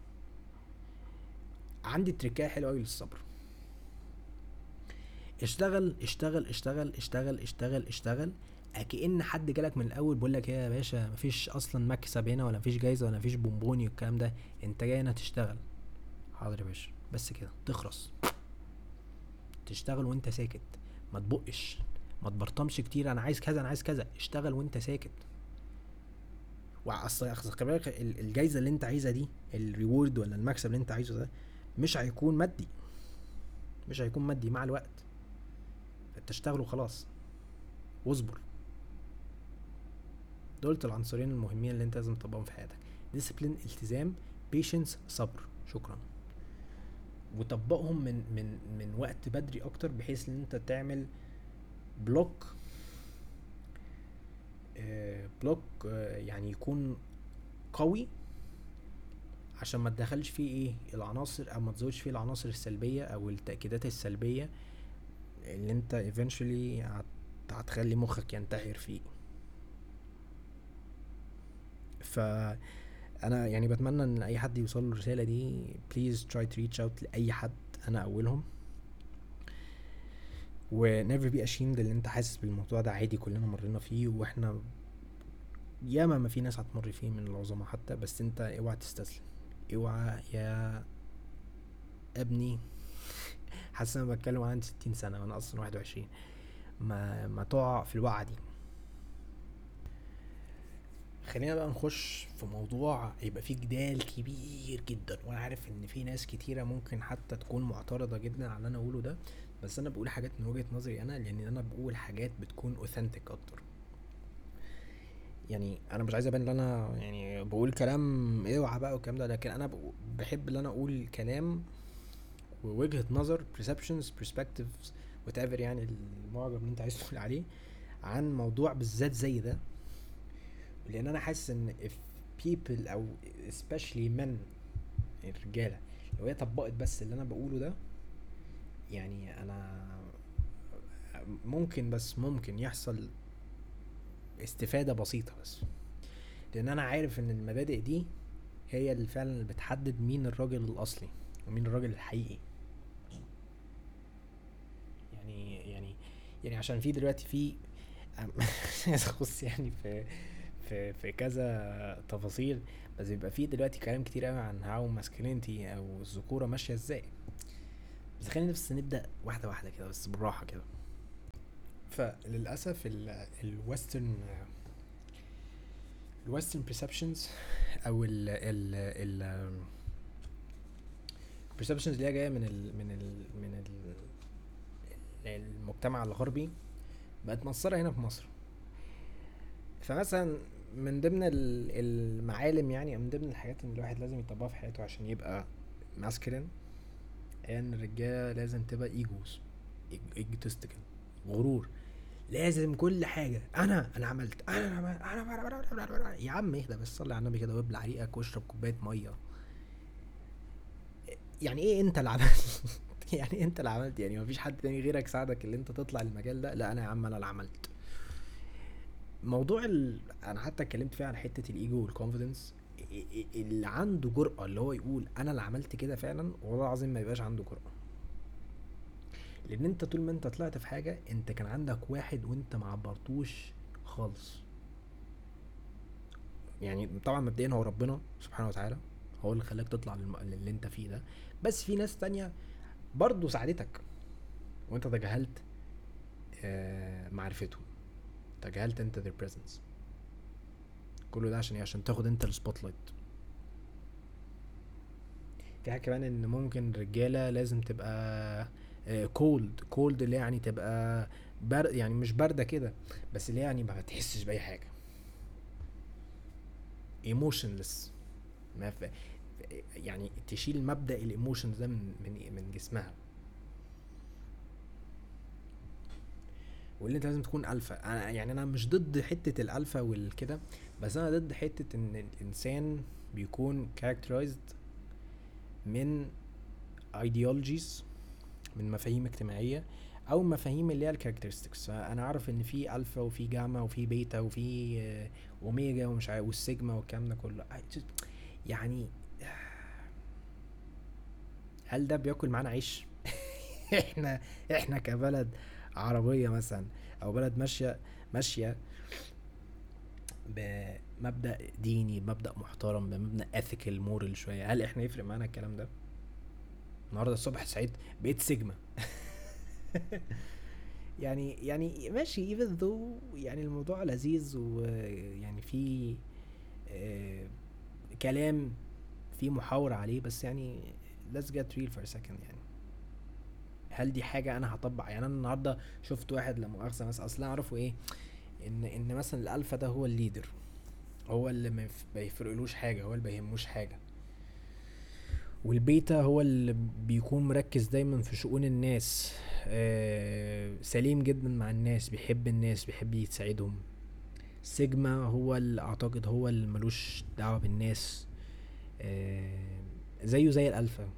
عندي تريكاية حلوة قوي للصبر. اشتغل اشتغل اشتغل اشتغل اشتغل اشتغل كأن حد جالك من الأول بيقول لك يا باشا مفيش أصلا مكسب هنا ولا مفيش جايزة ولا مفيش بونبوني والكلام ده أنت جاي هنا تشتغل. حاضر يا باشا. بس كده تخرس تشتغل وأنت ساكت. ما تبقش. ما تبرطمش كتير. أنا عايز كذا أنا عايز كذا. اشتغل وأنت ساكت. واصل خلي بالك الجايزة اللي أنت عايزها دي ال reward ولا المكسب اللي أنت عايزه ده مش هيكون مادي. مش هيكون مادي مع الوقت. تشتغل وخلاص. واصبر. دولت العنصرين المهمين اللي انت لازم تطبقهم في حياتك. discipline التزام patience صبر. شكرا. وطبقهم من من من وقت بدري أكتر بحيث إن انت تعمل block آه block آه يعني يكون قوي عشان ما تدخلش فيه إيه؟ العناصر أو ما تزودش فيه العناصر السلبية أو التأكيدات السلبية اللي انت eventually هتخلي مخك ينتحر فيه. ف أنا يعني بتمنى إن أي حد يوصل له الرسالة دي please try to reach out لأي حد أنا أولهم. و never be ashamed اللي أنت حاسس بالموضوع ده عادي كلنا مرينا فيه وإحنا ياما ما في ناس هتمر فيه من العظماء حتى بس أنت اوعى تستسلم. اوعى يا ابني. حاسس أنا بتكلم عن ستين سنة وأنا أصلا واحد وعشرين. ما ما تقع في الوقعة دي. خلينا بقى نخش في موضوع يبقى فيه جدال كبير جدا وأنا عارف إن في ناس كتيرة ممكن حتى تكون معترضة جدا على اللي أنا اقوله ده بس أنا بقول حاجات من وجهة نظري أنا لأن أنا بقول حاجات بتكون اوثنتيك أكتر. يعني أنا مش عايز أبان إن أنا يعني بقول كلام اوعى بقى والكلام ده لكن أنا بحب إن أنا أقول كلام ووجهة نظر perceptions perspectives whatever يعني المعجم اللي أنت عايز تقول عليه عن موضوع بالذات زي ده. لأن أنا حاسس إن if people أو especially men الرجالة لو هي طبقت بس اللي أنا بقوله ده يعني أنا ممكن بس ممكن يحصل استفادة بسيطة بس. لأن أنا عارف إن المبادئ دي هي اللي فعلا بتحدد مين الراجل الأصلي ومين الراجل الحقيقي. يعني يعني يعني عشان في دلوقتي في أخص يعني في في في كذا تفاصيل بس بيبقى في دلوقتي كلام كتير قوي عن how masculinity أو الذكورة ماشية إزاي. بس خلينا بس نبدأ واحدة واحدة كده بس بالراحة كده. فللأسف ال western ال western perceptions أو ال ال ال perceptions اللي هي جاية من ال من ال من ال المجتمع الغربي بقت مصرة هنا في مصر. فمثلا من ضمن المعالم يعني من ضمن الحاجات اللي الواحد لازم يطبقها في حياته عشان يبقى masculine إن الرجالة لازم تبقى egos egotistical غرور. لازم كل حاجة. أنا أنا عملت أنا عملت أنا, أنا, أنا يا عم اهدى بس صلي على النبي كده وابلع ريقك واشرب كوباية مية. يعني إيه أنت اللي عملت؟ يعني أنت اللي عملت؟ يعني مفيش حد تاني غيرك ساعدك اللي أنت تطلع المجال ده؟ لا أنا يا عم أنا اللي عملت. موضوع ال... أنا حتى اتكلمت فيه عن حتة الإيجو والكونفيدنس اللي عنده جرأة اللي هو يقول أنا اللي عملت كده فعلا والله العظيم ما يبقاش عنده جرأة. لأن أنت طول ما أنت طلعت في حاجة أنت كان عندك واحد وأنت ما عبرتوش خالص. يعني طبعا مبدئيا هو ربنا سبحانه وتعالى هو اللي خلاك تطلع للي أنت فيه ده. بس في ناس تانية برضه ساعدتك وأنت تجاهلت آه معرفتهم تجاهلت انت their presence. كله ده عشان إيه؟ عشان تاخد انت ال spotlight في حاجة كمان إن ممكن الرجاله لازم تبقى cold آه، cold اللي يعني تبقى برد يعني مش باردة كده بس اللي يعني ما تحسش بأي حاجة. emotionless ما. يعني تشيل مبدأ ال emotions ده من من جسمها. واللي انت لازم تكون ألفا. أنا يعني أنا مش ضد حتة الألفا والكده بس أنا ضد حتة إن الإنسان بيكون characterized من ideologies من مفاهيم اجتماعية أو مفاهيم اللي هي ال characteristics فانا عارف إن في ألفا وفي جاما وفي بيتا وفي أوميجا ومش عارف والسيجما والكلام ده كله. يعني هل ده بياكل معانا عيش؟ إحنا إحنا كبلد. عربية مثلا أو بلد ماشية ماشية بمبدأ ديني بمبدأ محترم بمبدا ethical moral شوية. هل إحنا يفرق معانا الكلام ده؟ النهارده الصبح سعيد بقيت سيجما. يعني يعني ماشي even though يعني الموضوع لذيذ ويعني في آه كلام في محاورة عليه بس يعني let's get real for a second يعني. هل دي حاجة أنا هطبق يعني أنا النهاردة شفت واحد لا مؤاخذة مثلا أصلا أعرفه إيه إن إن مثلا الألفا ده هو الليدر هو اللي ما يفرقلوش حاجة هو اللي بيهموش حاجة. والبيتا هو اللي بيكون مركز دايما في شؤون الناس آه سليم جدا مع الناس بيحب الناس بيحب يساعدهم. سيجما هو اللي أعتقد هو اللي ملوش دعوة بالناس آه زيه زي ال alpha.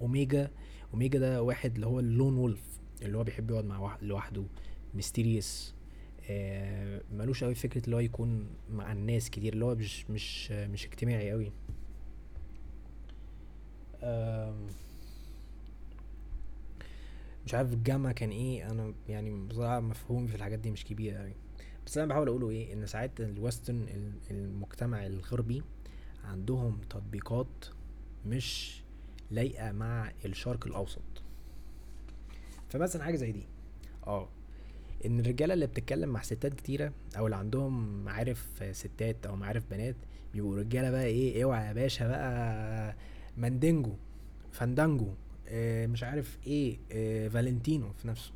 omega omega ده واحد اللي هو ال lone wolf اللي هو بيحب يقعد مع لوحده mysterious آه ملوش قوي فكرة اللي هو يكون مع الناس كتير اللي هو مش مش مش اجتماعي قوي مش عارف الجامعة كان إيه أنا يعني بصراحة مفهومي في الحاجات دي مش كبير أوي. بس أنا بحاول أقوله إيه إن ساعات ال western المجتمع الغربي عندهم تطبيقات مش لايقة مع الشرق الأوسط. فمثلا حاجة زي دي. آه إن الرجالة اللي بتتكلم مع ستات كتيرة أو اللي عندهم معارف ستات أو معارف بنات بيبقوا رجاله بقى إيه أوعى يا باشا بقى ماندينجو فاندانجو آه مش عارف إيه آه فالنتينو في نفسه.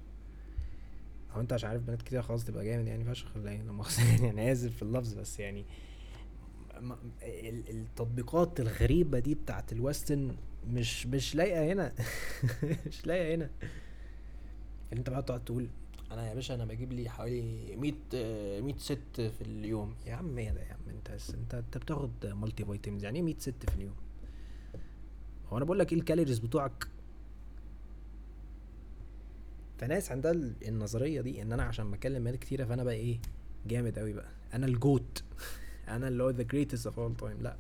أو أنت عشان عارف بنات كتير خلاص تبقى جامد يعني فشخ ولا إيه يعني أنا آسف في اللفظ بس يعني التطبيقات الغريبة دي بتاعت ال western مش مش لايقة هنا. مش لايقة هنا. اللي انت بقى تقعد تقول أنا يا باشا أنا بجيب لي حوالي 100 100 ست في اليوم. يا عم إيه ده يا عم؟ انت انت انت بتاخد multivitamins يعني إيه 100 ست في اليوم؟ هو أنا بقول لك إيه ال calories بتوعك؟ فناس عندها النظرية دي ان أنا عشان بكلم بنات كتيرة فانا بقى إيه جامد قوي بقى. أنا ال GOAT أنا اللي هو the greatest of all time لا.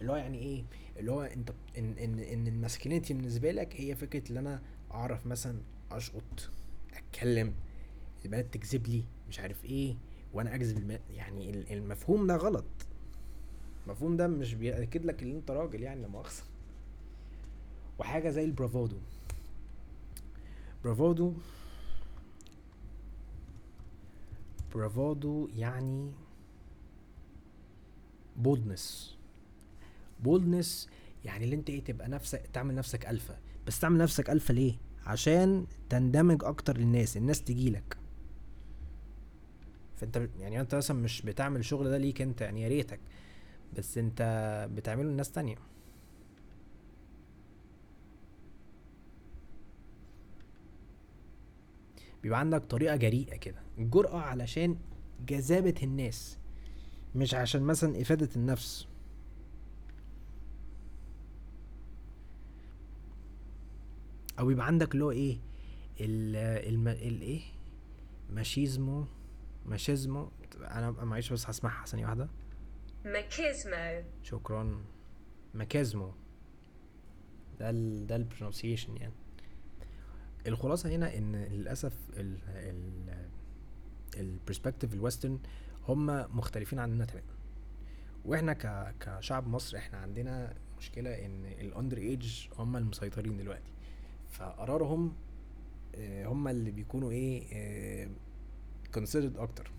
اللي هو يعني إيه؟ اللي هو أنت إن إن إن ال masculinity بالنسبة لك هي فكرة إن أنا أعرف مثلا أشقط أتكلم البنات تجذب لي مش عارف إيه وأنا اجذب يعني المفهوم ده غلط. المفهوم ده مش بيأكد لك إن أنت راجل يعني لا مؤاخذة. وحاجة زي ال bravado bravado bravado يعني boldness boldness يعني اللي انت إيه تبقى نفسك تعمل نفسك الفا بس تعمل نفسك الفا ليه؟ عشان تندمج أكتر للناس الناس تجيلك فانت يعني انت مثلا مش بتعمل الشغل ده ليك انت يعني يا ريتك. بس انت بتعمله لناس تانية. بيبقى عندك طريقة جريئة كده. الجرأة علشان جذابة الناس مش عشان مثلا إفادة النفس. أو يبقى عندك اللي هو إيه ال ال الايه ماشيزمو ماشيزمو. أنا معيش بس هسمعها ثانية واحدة. ماكيزمو. شكرا. ماكيزمو. ده ال ده البرونسيشن يعني. الخلاصة هنا إن للأسف ال ال ال perspective ال western هم مختلفين عننا تماما. وإحنا ك كشعب مصر إحنا عندنا مشكلة إن ال under age هم المسيطرين دلوقتي. فقرارهم آه، هم اللي بيكونوا إيه considered أكتر.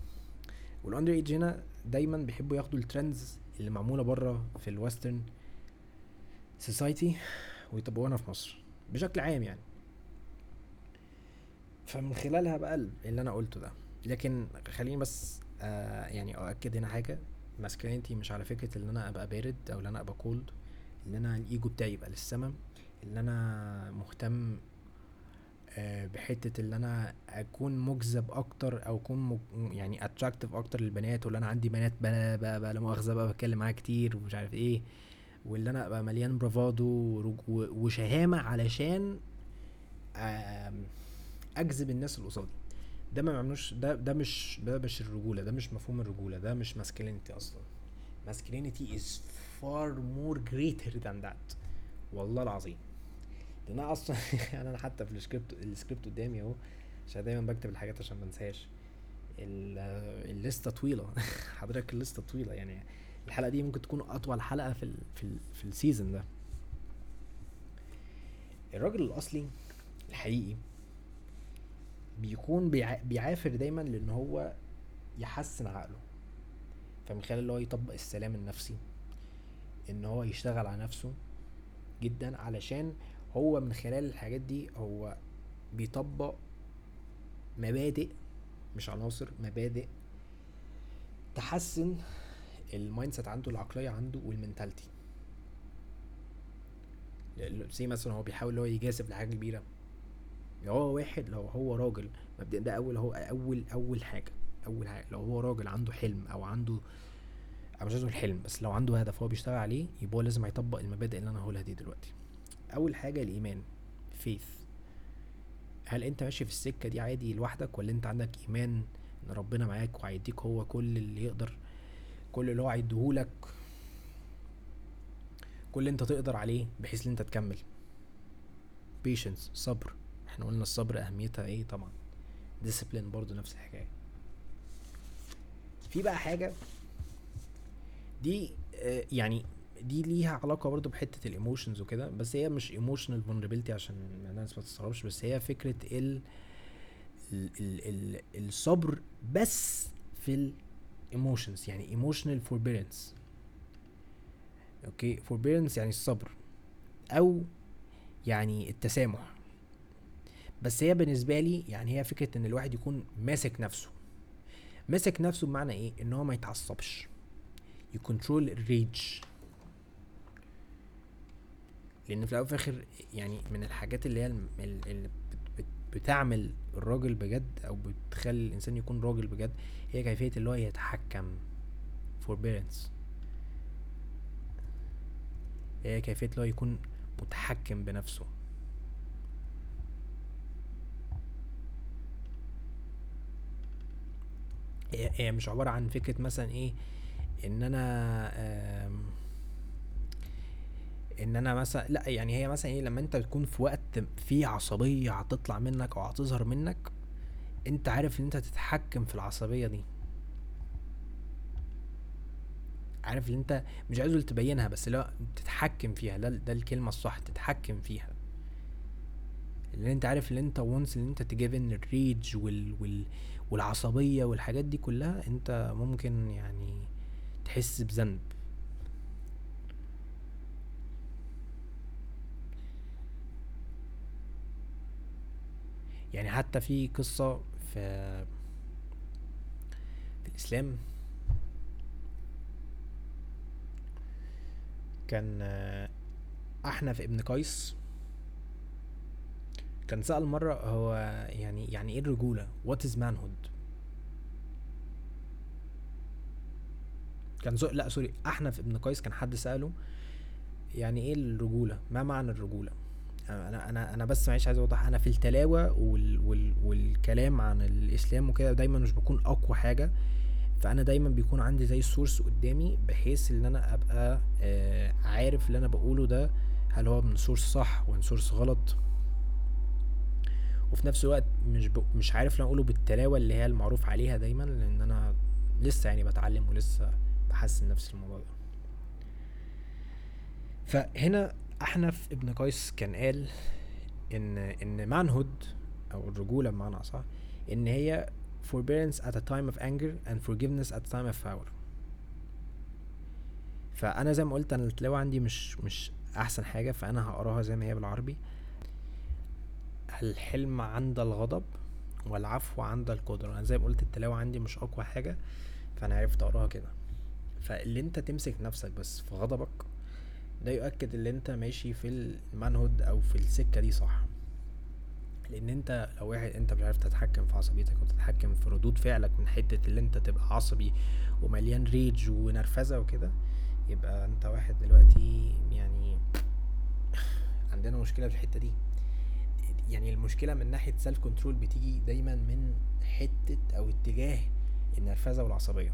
وال under age هنا دايما بيحبوا ياخدوا ال trends اللي معمولة بره في ال western society ويطبقوها في مصر بشكل عام يعني. فمن خلالها بقى اللي أنا قلته ده. لكن خليني بس آه يعني أؤكد هنا حاجة. masculinity مش على فكرة إن أنا أبقى بارد أو إن أنا أبقى cold إن أنا الإيجو بتاعي يبقى للسما. ان أنا مهتم آه بحتة ان أنا اكون مجذب أكتر أو اكون مج... يعني attractive أكتر للبنات ولا أنا عندي بنات بقى بقى, لا مؤاخذة بقى بتكلم معاها كتير ومش عارف إيه واللي أنا ابقى مليان bravado وشهامة علشان اجذب الناس اللي قصادي. ده ما بيعملوش ده ده مش ده مش الرجولة ده مش مفهوم الرجولة ده مش masculinity أصلا. Masculinity is far more greater than that. والله العظيم. ده أنا أصلا يعني أنا حتى في ال script ال script قدامي اهو عشان دايما بكتب الحاجات عشان ما انساهاش. الليسته طويلة. حضرتك الليسته طويلة. يعني الحلقة دي ممكن تكون أطول حلقة في ال في ال في السيزون ده. الراجل الأصلي الحقيقي بيكون بيعافر دايما لأن هو يحسن عقله. فمن خلال اللي هو يطبق السلام النفسي إن هو يشتغل على نفسه جدا علشان هو من خلال الحاجات دي هو بيطبق مبادئ مش عناصر مبادئ تحسن ال mindset عنده العقلية عنده وال mentality. زي مثلا هو بيحاول هو يجازف لحاجة كبيرة. لو هو واحد لو هو راجل مبدئيا ده أول هو أول أول حاجة أول حاجة. لو هو راجل عنده حلم أو عنده أو مش لازم الحلم بس لو عنده هدف هو بيشتغل عليه يبقى هو لازم هيطبق المبادئ اللي أنا هقولها دي دلوقتي. أول حاجة الإيمان فيث هل أنت ماشي في السكة دي عادي لوحدك ولا أنت عندك إيمان إن ربنا معاك وهيديك هو كل اللي يقدر كل اللي هو هيديهولك؟ كل اللي أنت تقدر عليه بحيث إن أنت تكمل. patience صبر. إحنا قلنا الصبر أهميتها إيه؟ طبعا. ديسيبلين برضو نفس الحكاية. في بقى حاجة دي آه يعني دي ليها علاقة برضو بحتة ال emotions وكده بس هي مش emotional vulnerability عشان الناس ما تستغربش بس هي فكرة ال ال ال ال الصبر بس في ال emotions يعني emotional forbearance okay؟ forbearance يعني الصبر أو يعني التسامح. بس هي بالنسبة لي يعني هي فكرة إن الواحد يكون ماسك نفسه. ماسك نفسه بمعنى إيه؟ إن هو ما يتعصبش. يكنترول الريج لأن في الأول وفي الآخر يعني من الحاجات اللي هي اللي بتعمل الراجل بجد أو بتخلي الإنسان يكون راجل بجد هي كيفية اللي هو يتحكم. Forbearance. هي كيفية اللي هو يكون متحكم بنفسه. هي مش عبارة عن فكرة مثلا إيه إن أنا إن أنا مثلا لأ يعني هي مثلا إيه لما أنت تكون في وقت فيه عصبية هتطلع منك أو هتظهر منك أنت عارف إن أنت تتحكم في العصبية دي. عارف إن أنت مش عايز تبينها بس لا تتحكم فيها ده ده الكلمة الصح تتحكم فيها. لأن أنت عارف إن أنت وانس إن أنت تجيفن الريج وال وال والعصبية والحاجات دي كلها أنت ممكن يعني تحس بذنب. يعني حتى في قصة في في الإسلام كان أحنف ابن قيس. كان سأل مرة هو يعني يعني إيه الرجولة؟ What is manhood? كان زو... لا sorry أحنف ابن قيس كان حد سأله يعني إيه الرجولة؟ ما معنى الرجولة؟ أنا أنا أنا بس معلش عايز أوضح. أنا في التلاوة وال... وال... والكلام عن الإسلام وكده دايما مش بكون أقوى حاجة. فأنا دايما بيكون عندي زي source قدامي بحيث إن أنا أبقى آه عارف اللي أنا بقوله ده هل هو من source صح ومن source غلط. وفي نفس الوقت مش. مش عارف أنا أقوله بالتلاوة اللي هي المعروف عليها دايما لأن أنا لسه يعني بتعلم ولسه بحسن نفس الموضوع ده. فهنا أحنف ابن قيس كان قال ان إن manhood أو الرجولة بمعنى أصح إن هي forbearance at a time of anger and forgiveness at a time of power. فأنا زي ما قلت أنا التلاوة عندي مش مش أحسن حاجة فأنا هقراها زي ما هي بالعربي. الحلم عند الغضب والعفو عند القدرة. أنا زي ما قلت التلاوة عندي مش أقوى حاجة فأنا عرفت أقراها كده. فاللي أنت تمسك نفسك بس في غضبك ده يؤكد ان انت ماشي في المانهود أو في السكة دي صح. لأن انت لو واحد انت مش عارف تتحكم في عصبيتك وتتحكم في ردود فعلك من حتة اللي انت تبقى عصبي ومليان rage ونرفزة وكده يبقى انت واحد دلوقتي يعني عندنا مشكلة في الحتة دي. يعني المشكلة من ناحية self control بتيجي دايما من حتة أو اتجاه النرفزة والعصبية.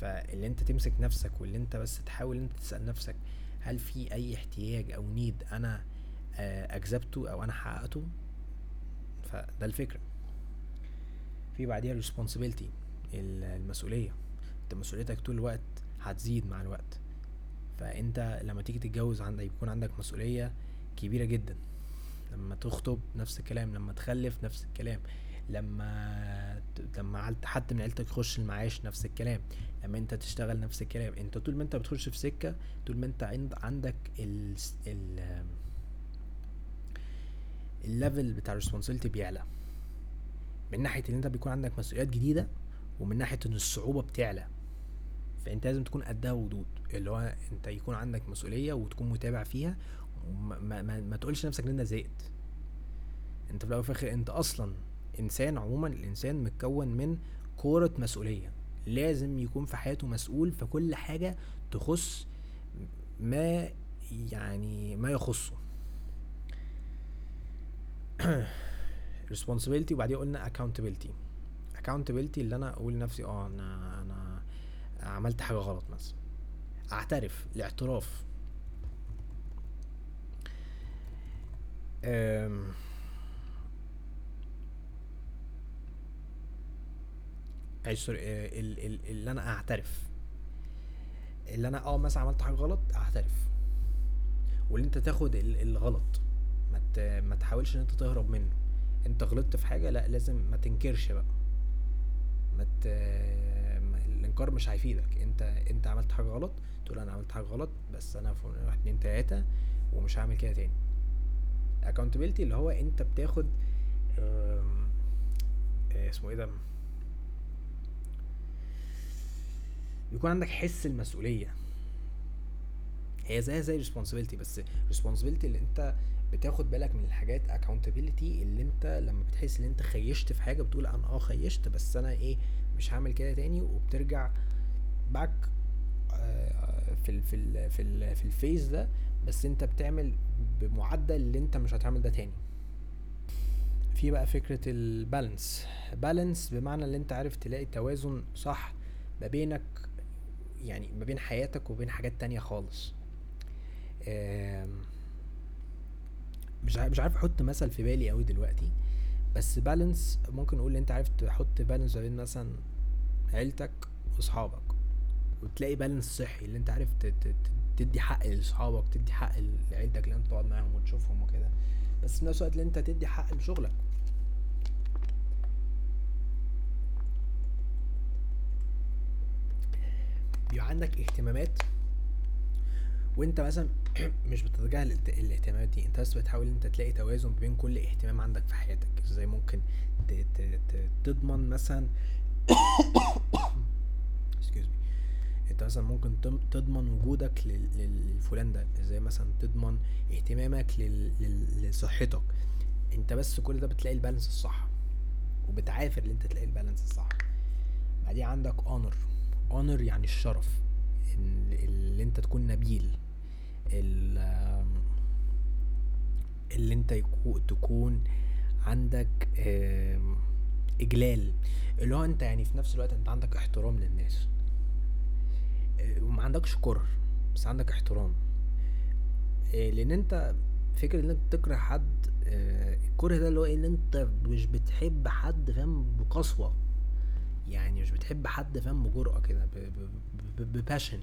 فاللي انت تمسك نفسك واللي انت بس تحاول انت تسأل نفسك هل في أي احتياج أو need أنا أجبته أو أنا حققته؟ فده الفكرة. في بعديها responsibility المسؤولية. انت مسؤوليتك طول الوقت هتزيد مع الوقت. فانت لما تيجي تتجوز عندك يكون عندك مسؤولية كبيرة جدا. لما تخطب نفس الكلام لما تخلف نفس الكلام. لما لما حد من عيلتك يخش المعاش نفس الكلام. لما انت تشتغل نفس الكلام. انت طول ما انت بتخش في سكة طول ما انت عند عندك ال ال ال level بتاع ال responsibility بيعلى. من ناحية إن انت بيكون عندك مسؤوليات جديدة ومن ناحية إن الصعوبة بتعلى. فأنت لازم تكون قدها وقدود اللي هو أنت يكون عندك مسؤولية وتكون متابع فيها. وما ما, ما, تقولش نفسك إن أنت زهقت. أنت في الأول الآخر أنت أصلا انسان عموما الإنسان متكون من فكرة مسؤولية. لازم يكون في حياته مسؤول في كل حاجة تخص ما يعني ما يخصه. Responsibility وبعدين قلنا accountability. Accountability اللي أنا أقول لنفسي آه أنا أنا عملت حاجة غلط مثلا. أعترف الاعتراف اي سوري اللي أنا أعترف. اللي أنا آه مثلا عملت حاجة غلط أعترف. واللي أنت تاخد الغلط ما ما تحاولش إن أنت تهرب منه. أنت غلطت في حاجة لا لازم ما تنكرش بقى. ما ت... الإنكار مش هيفيدك. أنت أنت عملت حاجة غلط تقول أنا عملت حاجة غلط بس أنا في واحد اتنين تلاتة ومش هعمل كده تاني. Accountability اللي هو أنت بتاخد اسمه إيه ده؟ بيكون عندك حس المسؤولية. هي زي زي responsibility بس responsibility اللي انت بتاخد بالك من الحاجات accountability اللي انت لما بتحس ان انت كيشت في حاجة بتقول أنا آه كيشت بس أنا إيه مش هعمل كده تاني وبترجع back في ال في ال في ال في ال phase ده بس انت بتعمل بمعدل اللي انت مش هتعمل ده تاني. في بقى فكرة ال balance بالانس بمعنى اللي انت عارف تلاقي توازن صح ما بينك يعني ما بين حياتك وبين حاجات تانية خالص. مش مش عارف أحط مثل في بالي قوي دلوقتي بس بالانس ممكن نقول أنت عارف تحط بالانس ما بين مثلا عيلتك وأصحابك وتلاقي بالانس صحي اللي أنت عارف تدي حق لأصحابك تدي حق لعيلتك اللي أنت تقعد معاهم وتشوفهم وكده بس في نفس الوقت اللي أنت تدي حق لشغلك. بيبقى عندك اهتمامات وانت مثلا مش بتتجاهل الاهتمامات دي انت بس بتحاول انت تلاقي توازن بين كل اهتمام عندك في حياتك. إزاي ممكن تضمن مثلا انت مثلا ممكن تضمن وجودك للفلان ده. إزاي مثلا تضمن اهتمامك لصحتك. انت بس كل ده بتلاقي ال balance الصح وبتعافر إن انت تلاقي ال balance الصح. بعدين عندك honor honor يعني الشرف اللي انت تكون نبيل اللي انت تكون عندك إجلال. اللي هو انت يعني في نفس الوقت انت عندك احترام للناس. وما عندكش كره بس عندك احترام. لأن انت فكرة ان انت تكره حد الكره ده اللي هو ان انت مش بتحب حد فاهم بقسوة. يعني مش بتحب حد فاهم بجرأة كده بباشن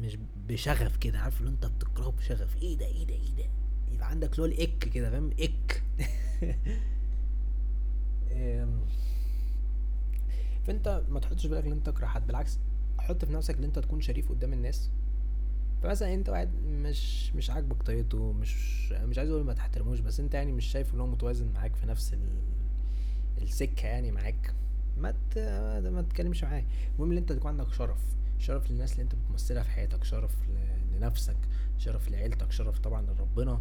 مش بشغف كده عارف اللي انت بتكرهه بشغف. إيه ده إيه ده إيه ده؟ يبقى عندك لول اك كده فاهم؟ إك. فانت ما تحطش بالك ان انت تكره حد بالعكس حط في نفسك ان انت تكون شريف قدام الناس. فمثلا انت واحد مش مش عاجبك طريقته مش مش عايز أقول ما تحترموش بس انت يعني مش شايف ان هو متوازن معاك في نفس ال... السكة يعني معاك. ما. ما تتكلمش معاه المهم ان انت تكون عندك شرف. شرف للناس اللي انت بتمثلها في حياتك. شرف. لنفسك. شرف لعيلتك. شرف طبعا لربنا.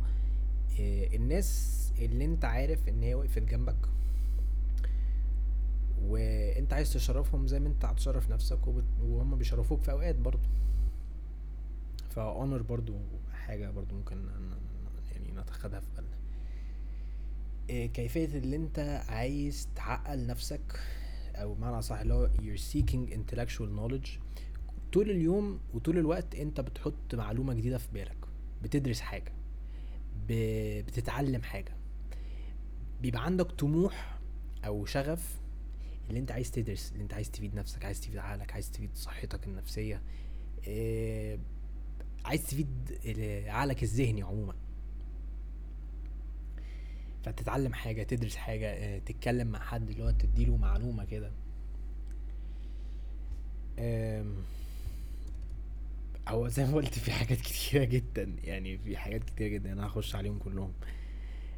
إيه الناس اللي انت عارف ان هي وقفت جنبك. وانت عايز تشرفهم زي ما انت هتشرف نفسك. وهم بيشرفوك في أوقات برضو. فاونر برضو حاجة برضو ممكن يعني نتخذها في إيه كيفية اللي انت عايز تعقل نفسك أو بمعنى صح اللي هو you're seeking intellectual knowledge. طول اليوم وطول الوقت انت بتحط معلومة جديدة في بالك بتدرس حاجة ب... بتتعلم حاجة. بيبقى عندك طموح أو شغف اللي انت عايز تدرس اللي انت عايز تفيد نفسك عايز تفيد عقلك عايز تفيد صحتك النفسية. إيه عايز تفيد عقلك الذهني عموما. فتتعلم حاجة تدرس حاجة إيه تتكلم مع حد اللي هو تديله معلومة كده. هو زي ما قلت في حاجات كتيرة جدا يعني في حاجات كتيرة جدا أنا هخش عليهم كلهم.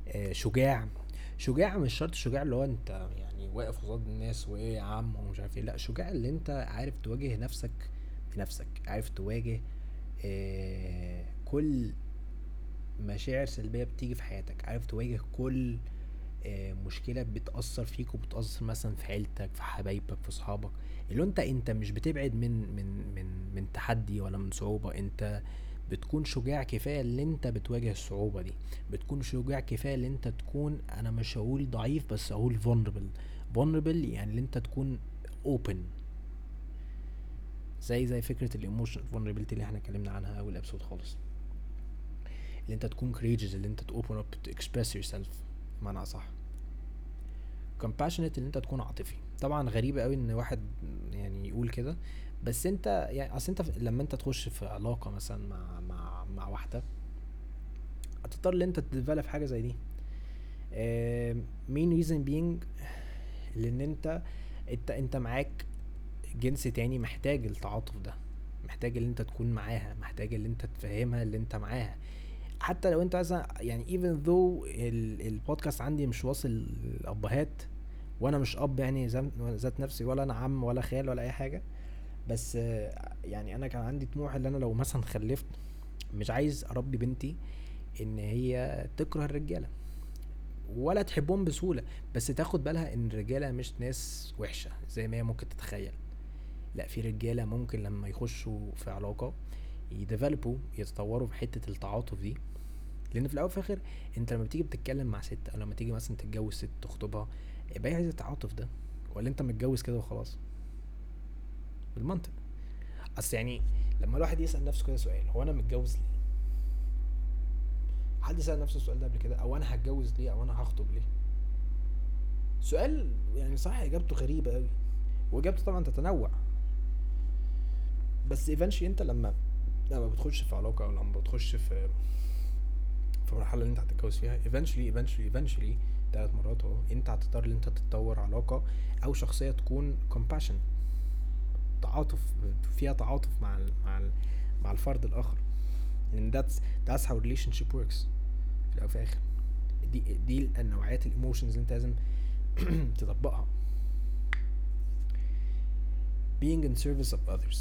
آه شجاع. شجاع مش شرط شجاع اللي هو أنت يعني واقف قصاد الناس وإيه يا عم ومش عارف إيه لأ شجاع اللي أنت عارف تواجه نفسك بنفسك عارف تواجه آه كل مشاعر سلبية بتيجي في حياتك. عارف تواجه كل آه مشكلة بتأثر فيك وبتأثر مثلا في عيلتك في حبايبك في صحابك. اللي انت انت مش بتبعد من من من من تحدي ولا من صعوبة. انت بتكون شجاع كفاية اللي انت بتواجه الصعوبة دي. بتكون شجاع كفاية اللي انت تكون أنا مش هقول ضعيف بس هقول vulnerable. vulnerable يعني اللي انت تكون open. زي زي فكرة ال emotion vulnerability اللي إحنا اتكلمنا عنها أول episode خالص. اللي انت تكون courageous اللي انت open up to express yourself بمعنى أصح. compassionate اللي انت تكون عاطفي. طبعا غريبة قوي إن واحد يعني يقول كده بس انت يعني أصل انت لما انت تخش في علاقة مثلا مع مع مع واحدة هتضطر إن انت ت develop حاجة زي دي. main reason being لأن انت انت انت معاك جنس تاني محتاج التعاطف ده. محتاج ان انت تكون معاها محتاج ان انت تفهمها اللي انت معاها. حتى لو انت مثلا يعني even though البودكاست عندي مش واصل الأبهات وأنا مش أب يعني ذات نفسي ولا أنا عم ولا خال ولا أي حاجة بس يعني أنا كان عندي طموح إن أنا لو مثلا خلفت مش عايز أربي بنتي إن هي تكره الرجالة ولا تحبهم بسهولة بس تاخد بالها إن الرجالة مش ناس وحشة زي ما هي ممكن تتخيل. لا في رجالة ممكن لما يخشوا في علاقة يديفلوبوا يتطوروا في حتة التعاطف دي لأن في الأول وفي الآخر أنت لما بتيجي بتتكلم مع ست أو لما تيجي مثلا تتجوز ست تخطبها يبقى هي عايزة التعاطف ده ولا أنت متجوز كده وخلاص؟ بالمنطق. أصل يعني لما الواحد يسأل نفسه كده سؤال هو أنا متجوز ليه؟ حد سأل نفسه السؤال ده قبل كده أو أنا هتجوز ليه؟ أو أنا هخطب ليه؟ سؤال يعني صح إجابته غريبة قوي وإجابته طبعا تتنوع. بس eventually أنت لما لما بتخش في علاقة أو لما بتخش في المرحلة اللي انت هتتجوز فيها. eventually eventually eventually ثلاث مرات اهو انت هتضطر ان انت تتطور علاقة أو شخصية تكون compassion تعاطف فيها تعاطف مع ال مع ال مع الفرد الآخر. لأن that's that's how relationship works. في الأول وفي الآخر. دي دي النوعيات ال emotions اللي انت لازم تطبقها. Being in service of others.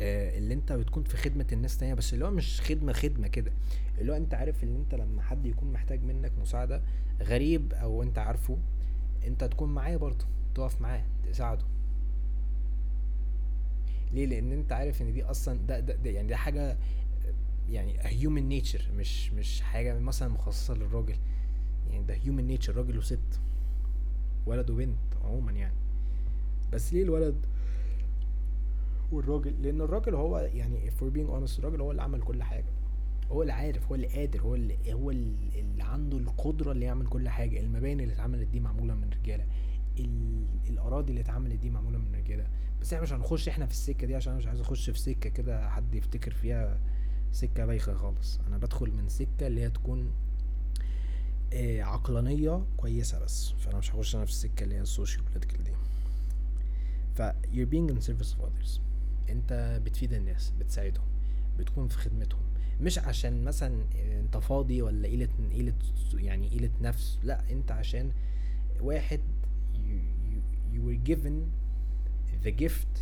اللي انت بتكون في خدمة الناس تانية بس اللي هو مش خدمة خدمة كده. اللي هو انت عارف ان انت لما حد يكون محتاج منك مساعدة غريب أو انت عارفه انت تكون معاه برضه تقف معاه تساعده. ليه؟ لأن انت عارف ان دي أصلا ده, ده, ده يعني ده حاجة يعني human nature مش مش حاجة مثلا مخصصة للراجل. يعني ده human nature راجل وست ولد وبنت عموما يعني. بس ليه الولد والراجل لأن الراجل هو يعني if we're being honest الراجل هو اللي عمل كل حاجة. هو اللي عارف هو اللي قادر هو اللي هو اللي عنده القدرة اللي يعمل كل حاجة. المباني اللي اتعملت دي معمولة من رجالة. الأراضي اللي اتعملت دي معمولة من رجالة. بس إحنا مش هنخش إحنا في السكة دي عشان مش عايز أخش في سكة كده حد يفتكر فيها سكة بايخة خالص. أنا بدخل من سكة اللي هي تكون آه عقلانية كويسة بس. فأنا مش هخش أنا في السكة اللي هي ال social political دي. ف you're being in service of others. انت بتفيد الناس بتساعدهم بتكون في خدمتهم. مش عشان مثلا انت فاضي ولا قلة قلة يعني قلة نفس لا انت عشان واحد you, you, you were given the gift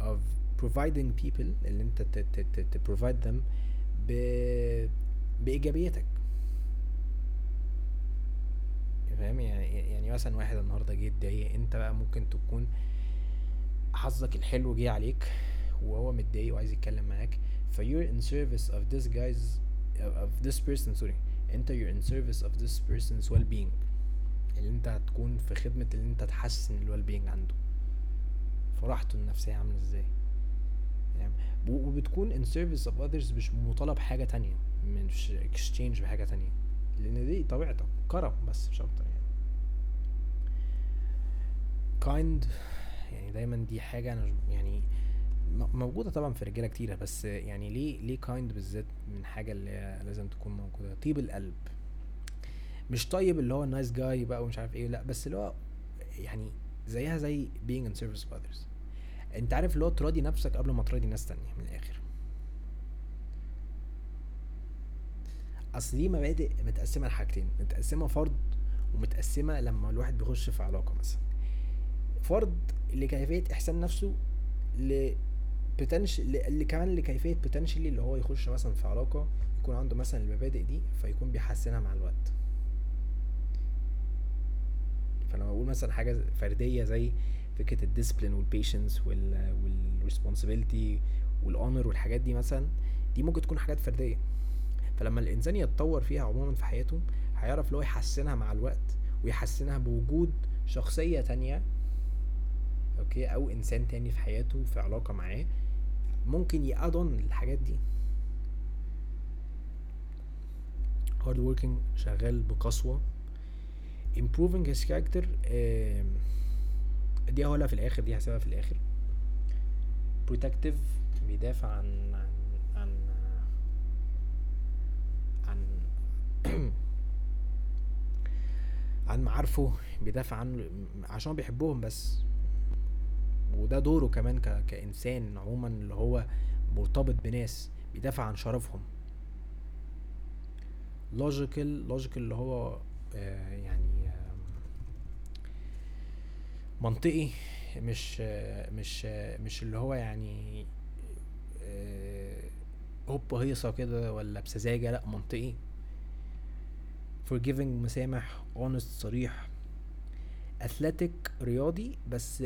of providing people اللي انت ت, ت, ت, ت provide them ب, بإيجابيتك. فاهم؟ يعني يعني مثلا واحد النهارده جه اتضايق انت بقى ممكن تكون حظك الحلو جه عليك وهو متضايق وعايز يتكلم معاك. ف you're in service of this guy's of this person sorry انت you're in service of this person's well being اللي انت هتكون في خدمة اللي انت تحسن ال well being عنده. فراحته النفسية عاملة إزاي؟ يعني وبتكون in service of others مش مطالب حاجة تانية مش exchange بحاجة تانية. لأن دي طبيعتك كرم بس مش أكتر يعني. kind يعني دايما دي حاجة أنا يعني موجودة طبعا في رجالة كتيرة بس يعني ليه ليه kind بالذات من حاجة اللي لازم تكون موجودة؟ طيب القلب. مش طيب اللي هو nice guy بقى ومش عارف إيه لأ بس اللي هو يعني زيها زي being in service of others. أنت عارف اللي هو تراضي نفسك قبل ما تراضي ناس تانية من الآخر. أصل دي مبادئ متقسمة لحاجتين متقسمة فرض ومتقسمة لما الواحد بيخش في علاقة مثلا. فرض لكيفية إحسان نفسه ل بوتنشال اللي كمان لكيفية بوتنشالي اللي هو يخش مثلا في علاقة يكون عنده مثلا المبادئ دي فيكون بيحسنها مع الوقت. فلما بقول مثلا حاجة فردية زي فكرة الديسبلين والبيشنس والريسبونسبيلتي والاونر والحاجات دي مثلا دي ممكن تكون حاجات فردية. فلما الإنسان يتطور فيها عموما في حياته هيعرف اللي هو يحسنها مع الوقت ويحسنها بوجود شخصية تانية okay؟ أو إنسان تاني في حياته في علاقة معاه ممكن يأدون الحاجات دي. Hard working شغال بقسوة. Improving his character دي هقولها في الآخر دي هسيبها في الآخر. Protective بيدافع عن عن عن عن عن معارفه بيدافع عنه عشان بيحبهم بس. وده دوره كمان ك... كإنسان عموما اللي هو مرتبط بناس بيدافع عن شرفهم. logical logical اللي هو آه يعني منطقي مش آه مش آه مش اللي هو يعني هوب هيصة كده ولا بسذاجة لأ منطقي. Forgiving مسامح honest صريح. athletic رياضي بس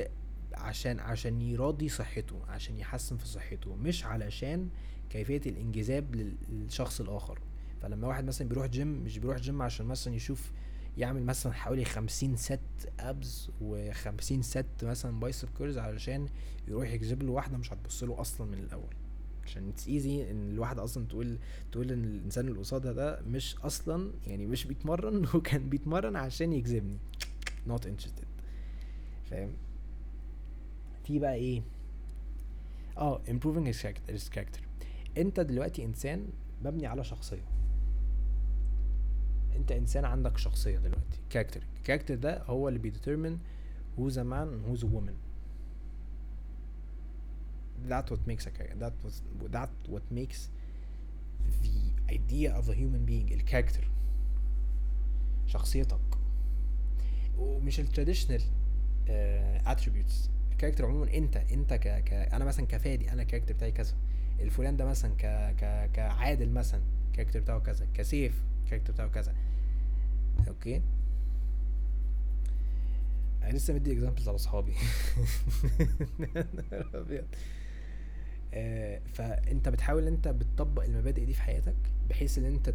عشان عشان يراضي صحته عشان يحسن في صحته مش علشان كيفية الانجذاب للشخص الآخر. فلما واحد مثلا بيروح جيم مش بيروح جيم عشان مثلا يشوف يعمل مثلا حوالي خمسين set abs وخمسين set مثلا biceps curls علشان يروح يجذب له واحدة مش هتبص له أصلا من الأول. عشان it's easy إن الواحد أصلا تقول تقول إن الإنسان اللي قصادها ده مش أصلا يعني مش بيتمرن وكان بيتمرن عشان يجذبني. Not interested. فاهم؟ في بقى إيه؟ آه improving his character, character. أنت دلوقتي إنسان مبني على شخصية. أنت إنسان عندك شخصية دلوقتي character ال character ده هو اللي بي determine who's a man and who's a woman. That what makes a character. That was that what makes the idea of a human being ال character شخصيتك. ومش ال traditional attributes ال character عموما أنت أنت ك... ك أنا مثلا كفادي أنا ال character بتاعي كذا. الفلان ده مثلا ك... ك... كعادل مثلا ال character بتاعه كذا. كسيف ال character بتاعه كذا. okay؟ أنا لسه مدي examples على أصحابي. فأنت بتحاول أنت بتطبق المبادئ دي في حياتك بحيث إن أنت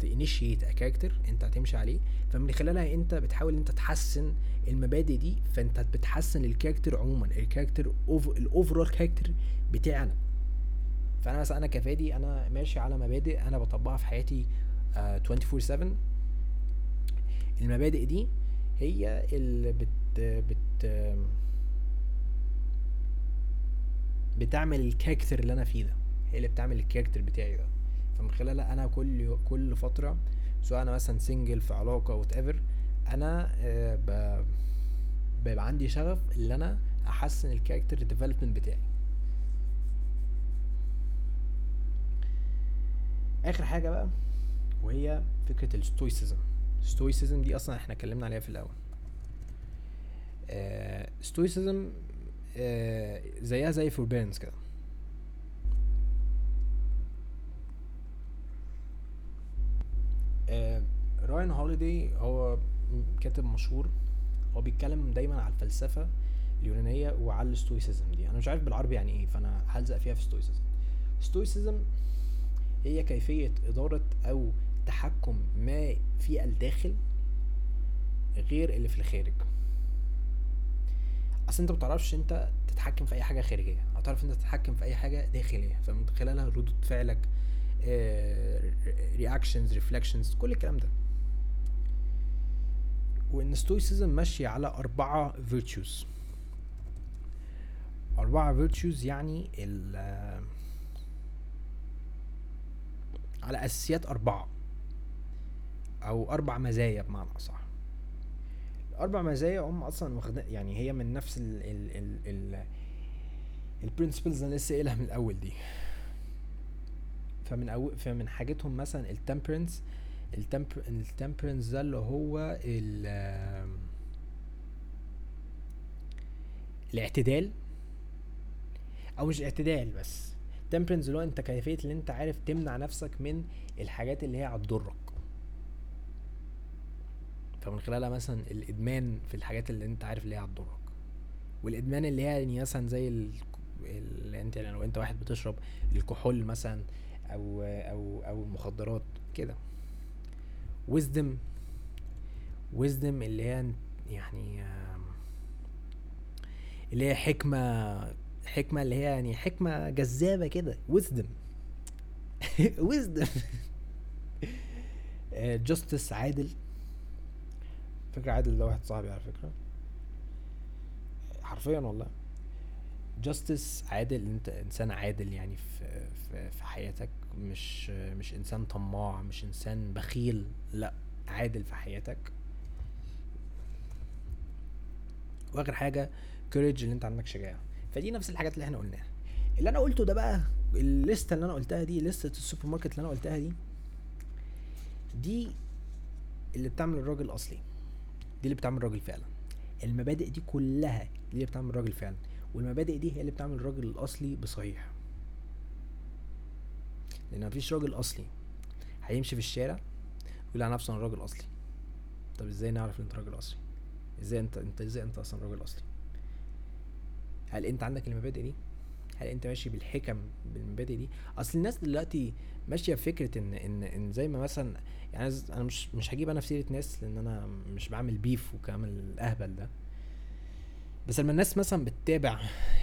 ت initiate character أنت هتمشي عليه. فمن خلالها أنت بتحاول أنت تحسن المبادئ دي فأنت بتحسن ال character عموما ال character ال overall character بتاعنا. فأنا مثلا أنا كفادي أنا ماشي على مبادئ أنا بطبقها في حياتي آه 24 7 المبادئ دي هي اللي بت بت بتعمل ال character اللي أنا فيه ده هي اللي بتعمل ال character بتاعي ده. فمن خلالها أنا كل كل فترة سواء أنا مثلا single في علاقة whatever أنا آه،. بيبقى عندي شغف إن أنا أحسن ال character development بتاعي. آخر حاجة بقى وهي فكرة ال stoicism ال stoicism دي أصلا إحنا اتكلمنا عليها في الأول. stoicism آه زيها زي forbearance كده. آه راين هوليدي هو كاتب مشهور. هو بيتكلم دايما على الفلسفة اليونانية وعلى ال stoicism دي. أنا مش عارف بالعربي يعني إيه فأنا هلزق فيها في stoicism. stoicism هي كيفية إدارة أو تحكم ما في الداخل غير اللي في الخارج. أصل أنت متعرفش أنت تتحكم في أي حاجة خارجية. هتعرف أنت تتحكم في أي حاجة داخلية. فمن خلالها ردود فعلك reactions reflections كل الكلام ده. وإن stoicism ماشي على أربعة virtues أربعة virtues يعني ال على أساسيات أربعة. أو أربع مزايا بمعنى أصح. الأربع مزايا هم أصلا واخدين يعني هي من نفس ال ال ال ال ال principles اللي لسه قايلها من الأول دي. فمن أو فمن حاجتهم مثلا ال temperance ال temperance ده اللي هو ال الاعتدال. أو مش الاعتدال بس temperance اللي هو أنت كيفية اللي أنت عارف تمنع نفسك من الحاجات اللي هي هتضرك. فمن خلالها مثلا الإدمان في الحاجات اللي أنت عارف اللي هي هتضرك والإدمان اللي هي يعني مثلا زي ال... اللي أنت يعني لو أنت واحد بتشرب الكحول مثلا أو أو أو المخدرات كده. ويزدم ويزدم اللي هي يعني اللي هي حكمة حكمة اللي هي يعني حكمة جذابة كده. ويزدم wisdom justice عادل. فكرة عادل ده واحد صاحبي على فكرة. حرفيا والله. justice عادل انت إنسان عادل يعني في في, في حياتك مش مش إنسان طماع مش إنسان بخيل لا عادل في حياتك. وآخر حاجة courage اللي انت عندك شجاعة. فدي نفس الحاجات اللي إحنا قلناها. اللي أنا قلته ده بقى الليستة اللي أنا قلتها دي لستة السوبر ماركت اللي أنا قلتها دي دي اللي بتعمل الراجل الاصلي اللي بتعمل الراجل فعلا. المبادئ دي كلها دي اللي بتعمل الراجل فعلا. والمبادئ دي هي اللي بتعمل الراجل الأصلي بصحيح. لأن مفيش راجل أصلي هيمشي في الشارع ويقول على نفسه أنا راجل أصلي. طب إزاي نعرف إن أنت راجل أصلي؟ إزاي انت انت إزاي أنت أصلا راجل أصلي؟ هل أنت عندك المبادئ دي؟ هل انت ماشي بالحكم بالمبادئ دي؟ أصل الناس دلوقتي ماشية بفكرة إن إن إن زي ما مثلا يعني أنا مش مش هجيب أنا في سيرة ناس لأن أنا مش بعمل بيف وكلام الأهبل ده. بس لما الناس مثلا بتتابع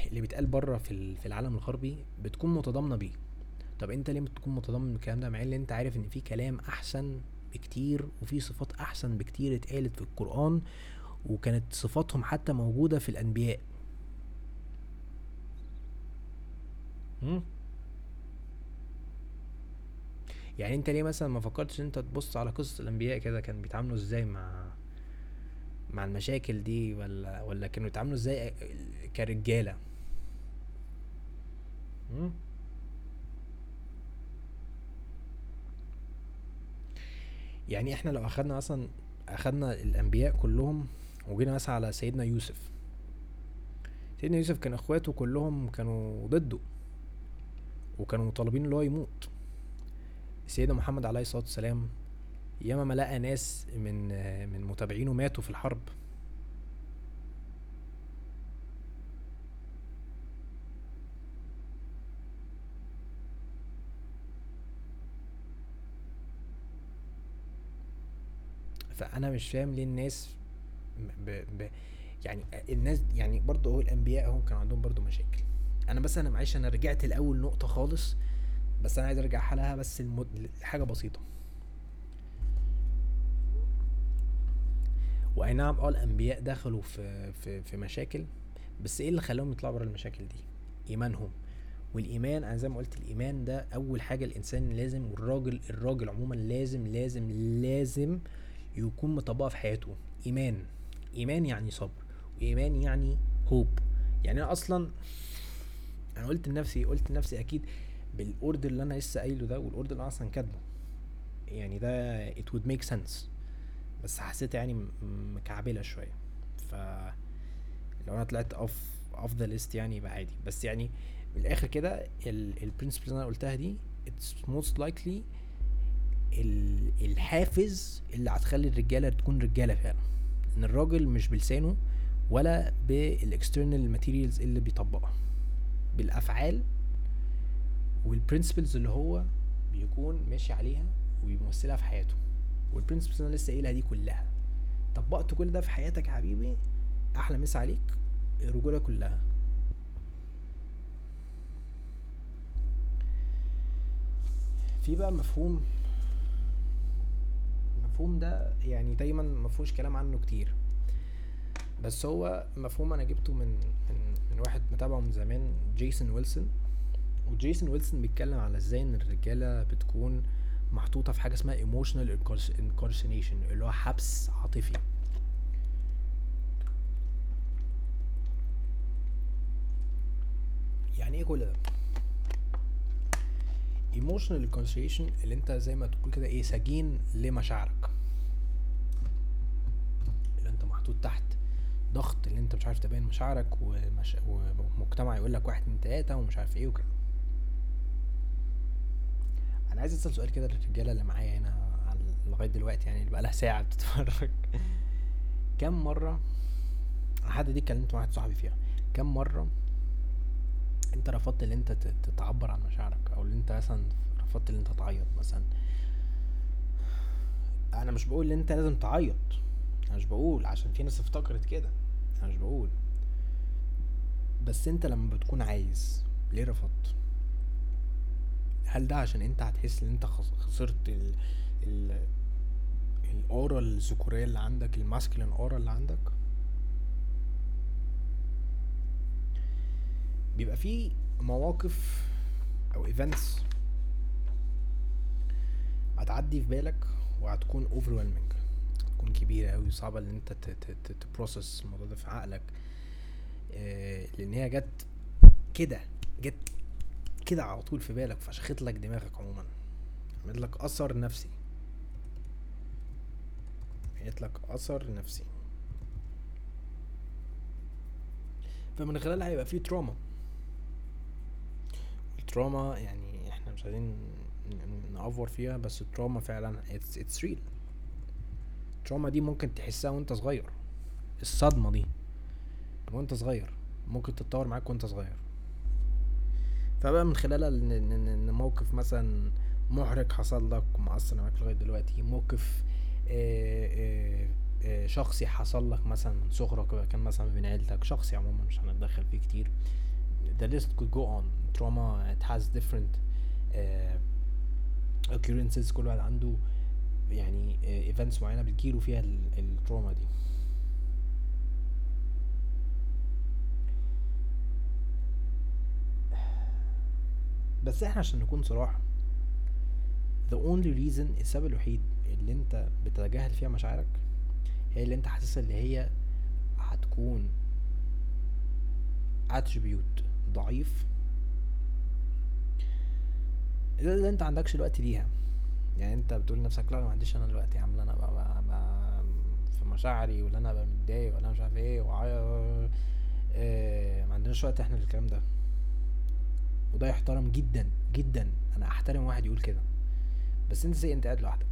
اللي بيتقال بره في في العالم الغربي بتكون متضامنة بيه. طب أنت ليه بتكون متضامن بالكلام ده؟ مع إن أنت عارف إن في كلام أحسن بكتير وفي صفات أحسن بكتير اتقالت في القرآن وكانت صفاتهم حتى موجودة في الأنبياء. يعني انت ليه مثلا ما فكرتش انت تبص على قصص الأنبياء كده؟ كان بيتعاملوا إزاي مع مع المشاكل دي؟ ولا ولا كانوا يتعاملوا إزاي كرجالة؟ يعني إحنا لو أخدنا مثلا أخدنا الأنبياء كلهم وجينا مثلا على سيدنا يوسف. سيدنا يوسف كان إخواته كلهم كانوا ضده. وكانوا مطالبين اللي هو يموت. سيدنا محمد عليه الصلاة والسلام ياما ما لقى ناس من من متابعينه ماتوا في الحرب. فأنا مش فاهم ليه الناس ب... ب... يعني الناس يعني برضه هو الأنبياء هم كان عندهم برضه مشاكل. أنا بس أنا معلش أنا رجعت لأول نقطة خالص بس أنا عايز أرجع لها بس المد... حاجة بسيطة. وأي نعم آه الأنبياء دخلوا في في في مشاكل بس إيه اللي خلاهم يطلعوا بره المشاكل دي؟ إيمانهم. والإيمان أنا زي ما قلت الإيمان ده أول حاجة الإنسان لازم والراجل الراجل عموما لازم لازم لازم يكون مطبقها في حياته. إيمان. إيمان يعني صبر وإيمان يعني hope يعني أنا أصلا أنا قلت لنفسي قلت لنفسي أكيد بال order اللي أنا لسه قايله ده وال order اللي أنا أصلا كاتبه. يعني ده it would make sense. بس حسيت يعني مكعبلة شوية. ف لو أنا طلعت off off the list يعني يبقى عادي. بس يعني من الآخر كده ال principles اللي أنا قلتها دي it's most likely الحافز اللي هتخلي الرجالة تكون رجالة فعلا. إن الراجل مش بلسانه ولا بال external materials اللي بيطبقها. بالأفعال وال principles اللي هو بيكون ماشي عليها وبيمثلها في حياته. وال principles اللي أنا لسه قايلها دي كلها. طبقت كل ده في حياتك يا حبيبي أحلى مسا عليك الرجوله كلها. في بقى مفهوم المفهوم ده يعني دايما مفهوش كلام عنه كتير. بس هو مفهوم أنا جبته من من, من واحد متابعه من زمان جيسون ويلسون. وجيسون ويلسون بيتكلم على إزاي إن الرجالة بتكون محطوطة في حاجة اسمها emotional incarceration اللي هو حبس عاطفي. يعني إيه كل ده؟ ايموشنال incarceration اللي أنت زي ما تقول كده إيه سجين لمشاعرك. اللي أنت محطوط تحت. ضغط اللي انت مش عارف تبين مشاعرك ومش... ومجتمع يقول لك واحد اتنين تلاتة ومش عارف إيه وكده. أنا عايز أسأل سؤال كده للرجالة اللي معايا هنا لغاية دلوقتي يعني اللي بقالها ساعة بتتفرج. كم مرة حد دي اتكلمت مع واحد صاحبي فيها. كم مرة انت رفضت ان انت تعبر عن مشاعرك؟ أو ان انت مثلا رفضت ان انت تعيط مثلا. أنا مش بقول إن انت لازم تعيط. أنا مش بقول عشان في ناس افتكرت كده. أنا مش بقول. بس انت لما بتكون عايز ليه رفضت؟ هل ده عشان انت هتحس ان انت خسرت ال ال ال aura الذكورية اللي عندك ال masculine aura اللي عندك؟ بيبقى في مواقف أو events هتعدي في بالك وهتكون overwhelming. تكون كبيرة قوي صعبه إن أنت ت process الموضوع ده في عقلك. آه لأن هي جت كده جت كده على طول في بالك فشخت لك دماغك عموما. عملت لك أثر نفسي. عملت لك أثر نفسي. فمن خلالها هيبقى في trauma ال trauma يعني إحنا مش عايزين نأفور فيها بس ال trauma فعلا it's real ال trauma دي ممكن تحسها وانت صغير. الصدمة دي وانت صغير ممكن تتطور معاك وانت صغير. فبقى من خلالها ان موقف مثلا محرج حصل لك ومأثر معاك لغاية دلوقتي موقف آآ آآ آآ شخصي حصل لك مثلا من صغرك كان مثلا بين عيلتك شخصي عموما مش هنتدخل فيه كتير. The list could go on. Trauma it has different uh, occurrences كل واحد عنده. يعني uh, events معينة بتجيله فيها التروما دي. بس إحنا عشان نكون صراحة the only reason السبب الوحيد اللي انت بتتجاهل فيها مشاعرك هي اللي انت حاسسها اللي هي هتكون attribute ضعيف. اللي انت عندكش الوقت ليها. يعني انت بتقول لنفسك لا ما عنديش أنا الوقت يا عم أنا بقى, بقى, بقى في مشاعري ولا أنا بقى متضايق ولا مش عارف إيه وعايا آه ما عندناش وقت إحنا للكلام ده. وده يحترم جدا جدا. أنا أحترم واحد يقول كده. بس أنت زي أنت قاعد لوحدك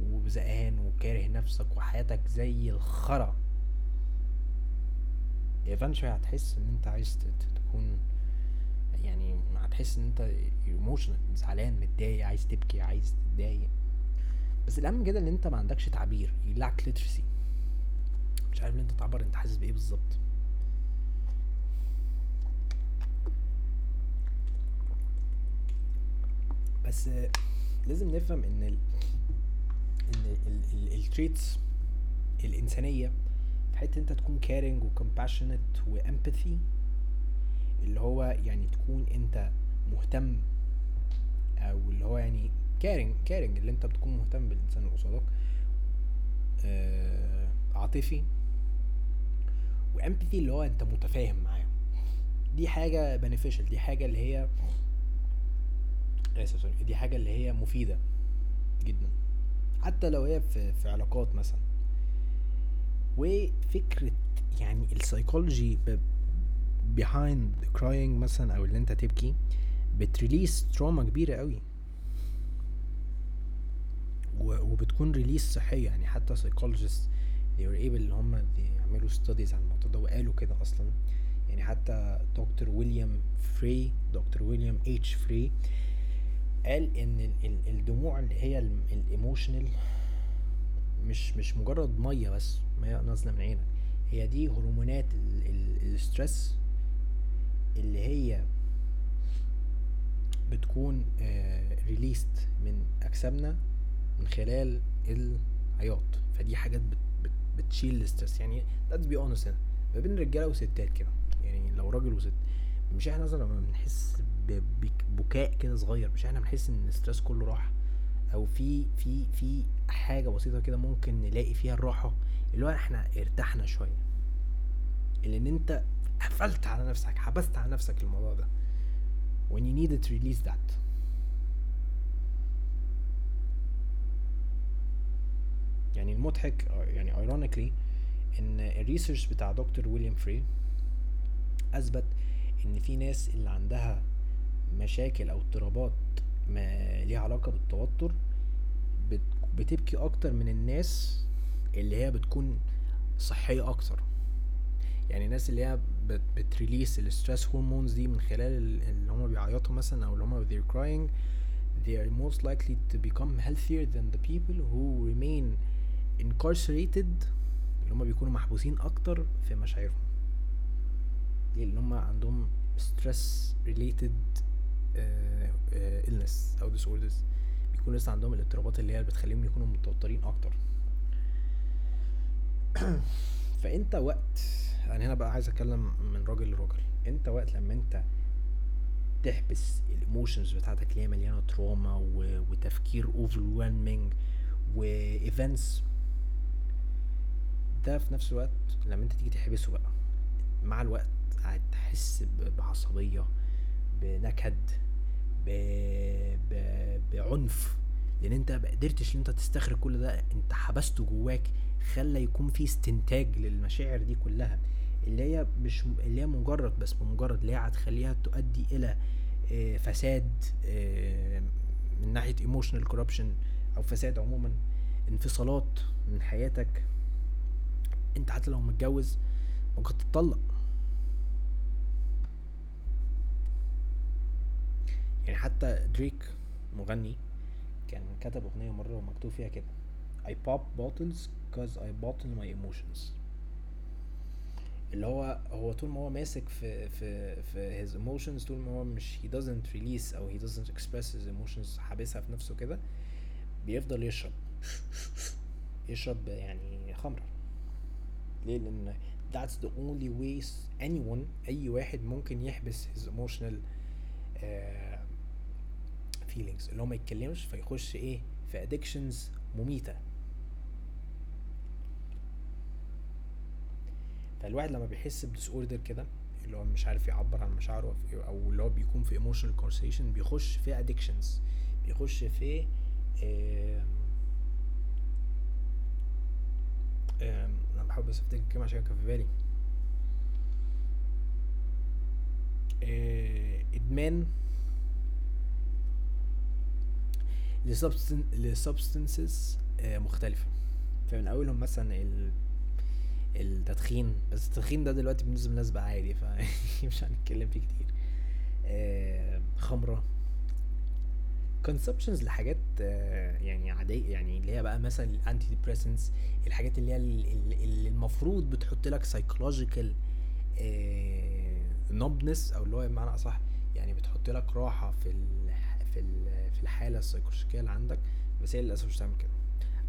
وزهقان وكاره نفسك وحياتك زي الخرا. eventually هتحس إن أنت عايز تكون هتحس إن أنت ايموشنال زعلان متضايق عايز تبكي عايز تتضايق. بس الأهم كده إن أنت ما عندكش تعبير يلاك ليترسي مش عارف ان أنت تعبر أنت حاسس بإيه بالظبط؟ بس لازم نفهم إن ال إن ال traits الإنسانية في حتة أنت تكون caring و compassionate و empathy اللي هو يعني تكون انت مهتم أو اللي هو يعني caring caring اللي انت بتكون مهتم بالإنسان اللي قصادك آه عاطفي و empathy اللي هو انت متفاهم معاه. دي حاجة beneficial دي حاجة اللي هي اسف sorry دي حاجة اللي هي مفيدة جدا. حتى لو هي في, في علاقات مثلا. وفكرة يعني السايكولوجي behind crying مثلا أو اللي أنت تبكي بت release trauma كبيرة قوي. وبتكون release صحية. يعني حتى psychologists they were able ان هم يعملوا studies عن الموضوع ده وقالوا كده أصلا. يعني حتى دكتور ويليام فري دكتور ويليام اتش فري قال إن الدموع اللي هي ال emotional مش مش مجرد مية بس مية نازلة من عينك. هي دي هرمونات ال stress اللي هي بتكون released آه، من أجسامنا من خلال العياط. فدي حاجات بت بت بتشيل ال stress يعني let's be honest. هنا ما بين رجالة وستات كده. يعني لو راجل وست مش إحنا مثلا لما بنحس ببكاء كده صغير مش إحنا بنحس إن ال stress كله راح أو في في في حاجة بسيطة كده ممكن نلاقي فيها الراحة؟ اللي هو إحنا ارتحنا شوية. لأن أنت قفلت على نفسك حبست على نفسك الموضوع ده. When you needed to release that. يعني المضحك يعني ironically إن ال research بتاع دكتور ويليام فري أثبت إن في ناس اللي عندها مشاكل أو اضطرابات ما ليها علاقة بالتوتر بتبكي أكتر من الناس اللي هي بتكون صحية أكتر. يعني الناس اللي هي بتريليس الستريس هرمونز دي من خلال اللي هما بيعيطوا مثلا أو اللي هما they're crying they are most likely to become healthier than the people who remain incarcerated اللي هما بيكونوا محبوسين أكتر في مشاعرهم. ليه لأن هما عندهم stress related uh, uh, illness أو disorders. بيكون لسه عندهم الاضطرابات اللي هي بتخليهم يكونوا متوترين أكتر. فأنت وقت أنا هنا بقى عايز أتكلم من راجل لراجل. أنت وقت لما أنت تحبس ال emotions بتاعتك اللي هي مليانة trauma وتفكير overwhelming و events ده في نفس الوقت لما أنت تيجي تحبسه بقى مع الوقت هتحس بعصبية بنكد ب... ب... بعنف. لأن أنت ما قدرتش إن أنت تستخرج كل ده أنت حبسته جواك خلى يكون في استنتاج للمشاعر دي كلها اللي هي مش اللي هي مجرد بس بمجرد اللي هي هتخليها تؤدي إلى آه، فساد آه، من ناحية emotional corruption أو فساد عموما انفصالات من حياتك. أنت حتى لو متجوز ممكن تتطلق. يعني حتى دريك مغني كان كتب أغنية مرة ومكتوب فيها كده. I pop bottles cause I bottle my emotions اللي هو هو طول ما هو ماسك في في في his emotions طول ما هو مش he doesn't release أو he doesn't express his emotions حابسها في نفسه كده بيفضل يشرب يشرب يعني خمرة ليه لأن that's the only way anyone اي واحد ممكن يحبس his emotional uh, feelings اللي هو ما يتكلمش فيخش إيه في addictions مميتة فالواحد لما بيحس بديس اوردر كده اللي هو مش عارف يعبر عن مشاعره أو اللي هو بيكون في emotional conversation بيخش في addictions بيخش في آه أنا بحاول بس أفتكر كلمة عشان كان في بالي. آه، إدمان لسبستنسز آه، مختلفة. فمن أولهم مثلا التدخين بس التدخين ده دلوقتي بالنسبة للناس بقى عادي فمش هنتكلم فيه كتير. آه، خمرة. consumptions لحاجات آه، يعني عادية يعني اللي هي بقى مثلا ال antidepressants الحاجات اللي هي اللي المفروض بتحط لك psychological numbness أو اللي هو بمعنى أصح يعني بتحط لك راحة في في في الحالة السايكولوجيكيه اللي عندك بس هي للأسف مش بتعمل كده.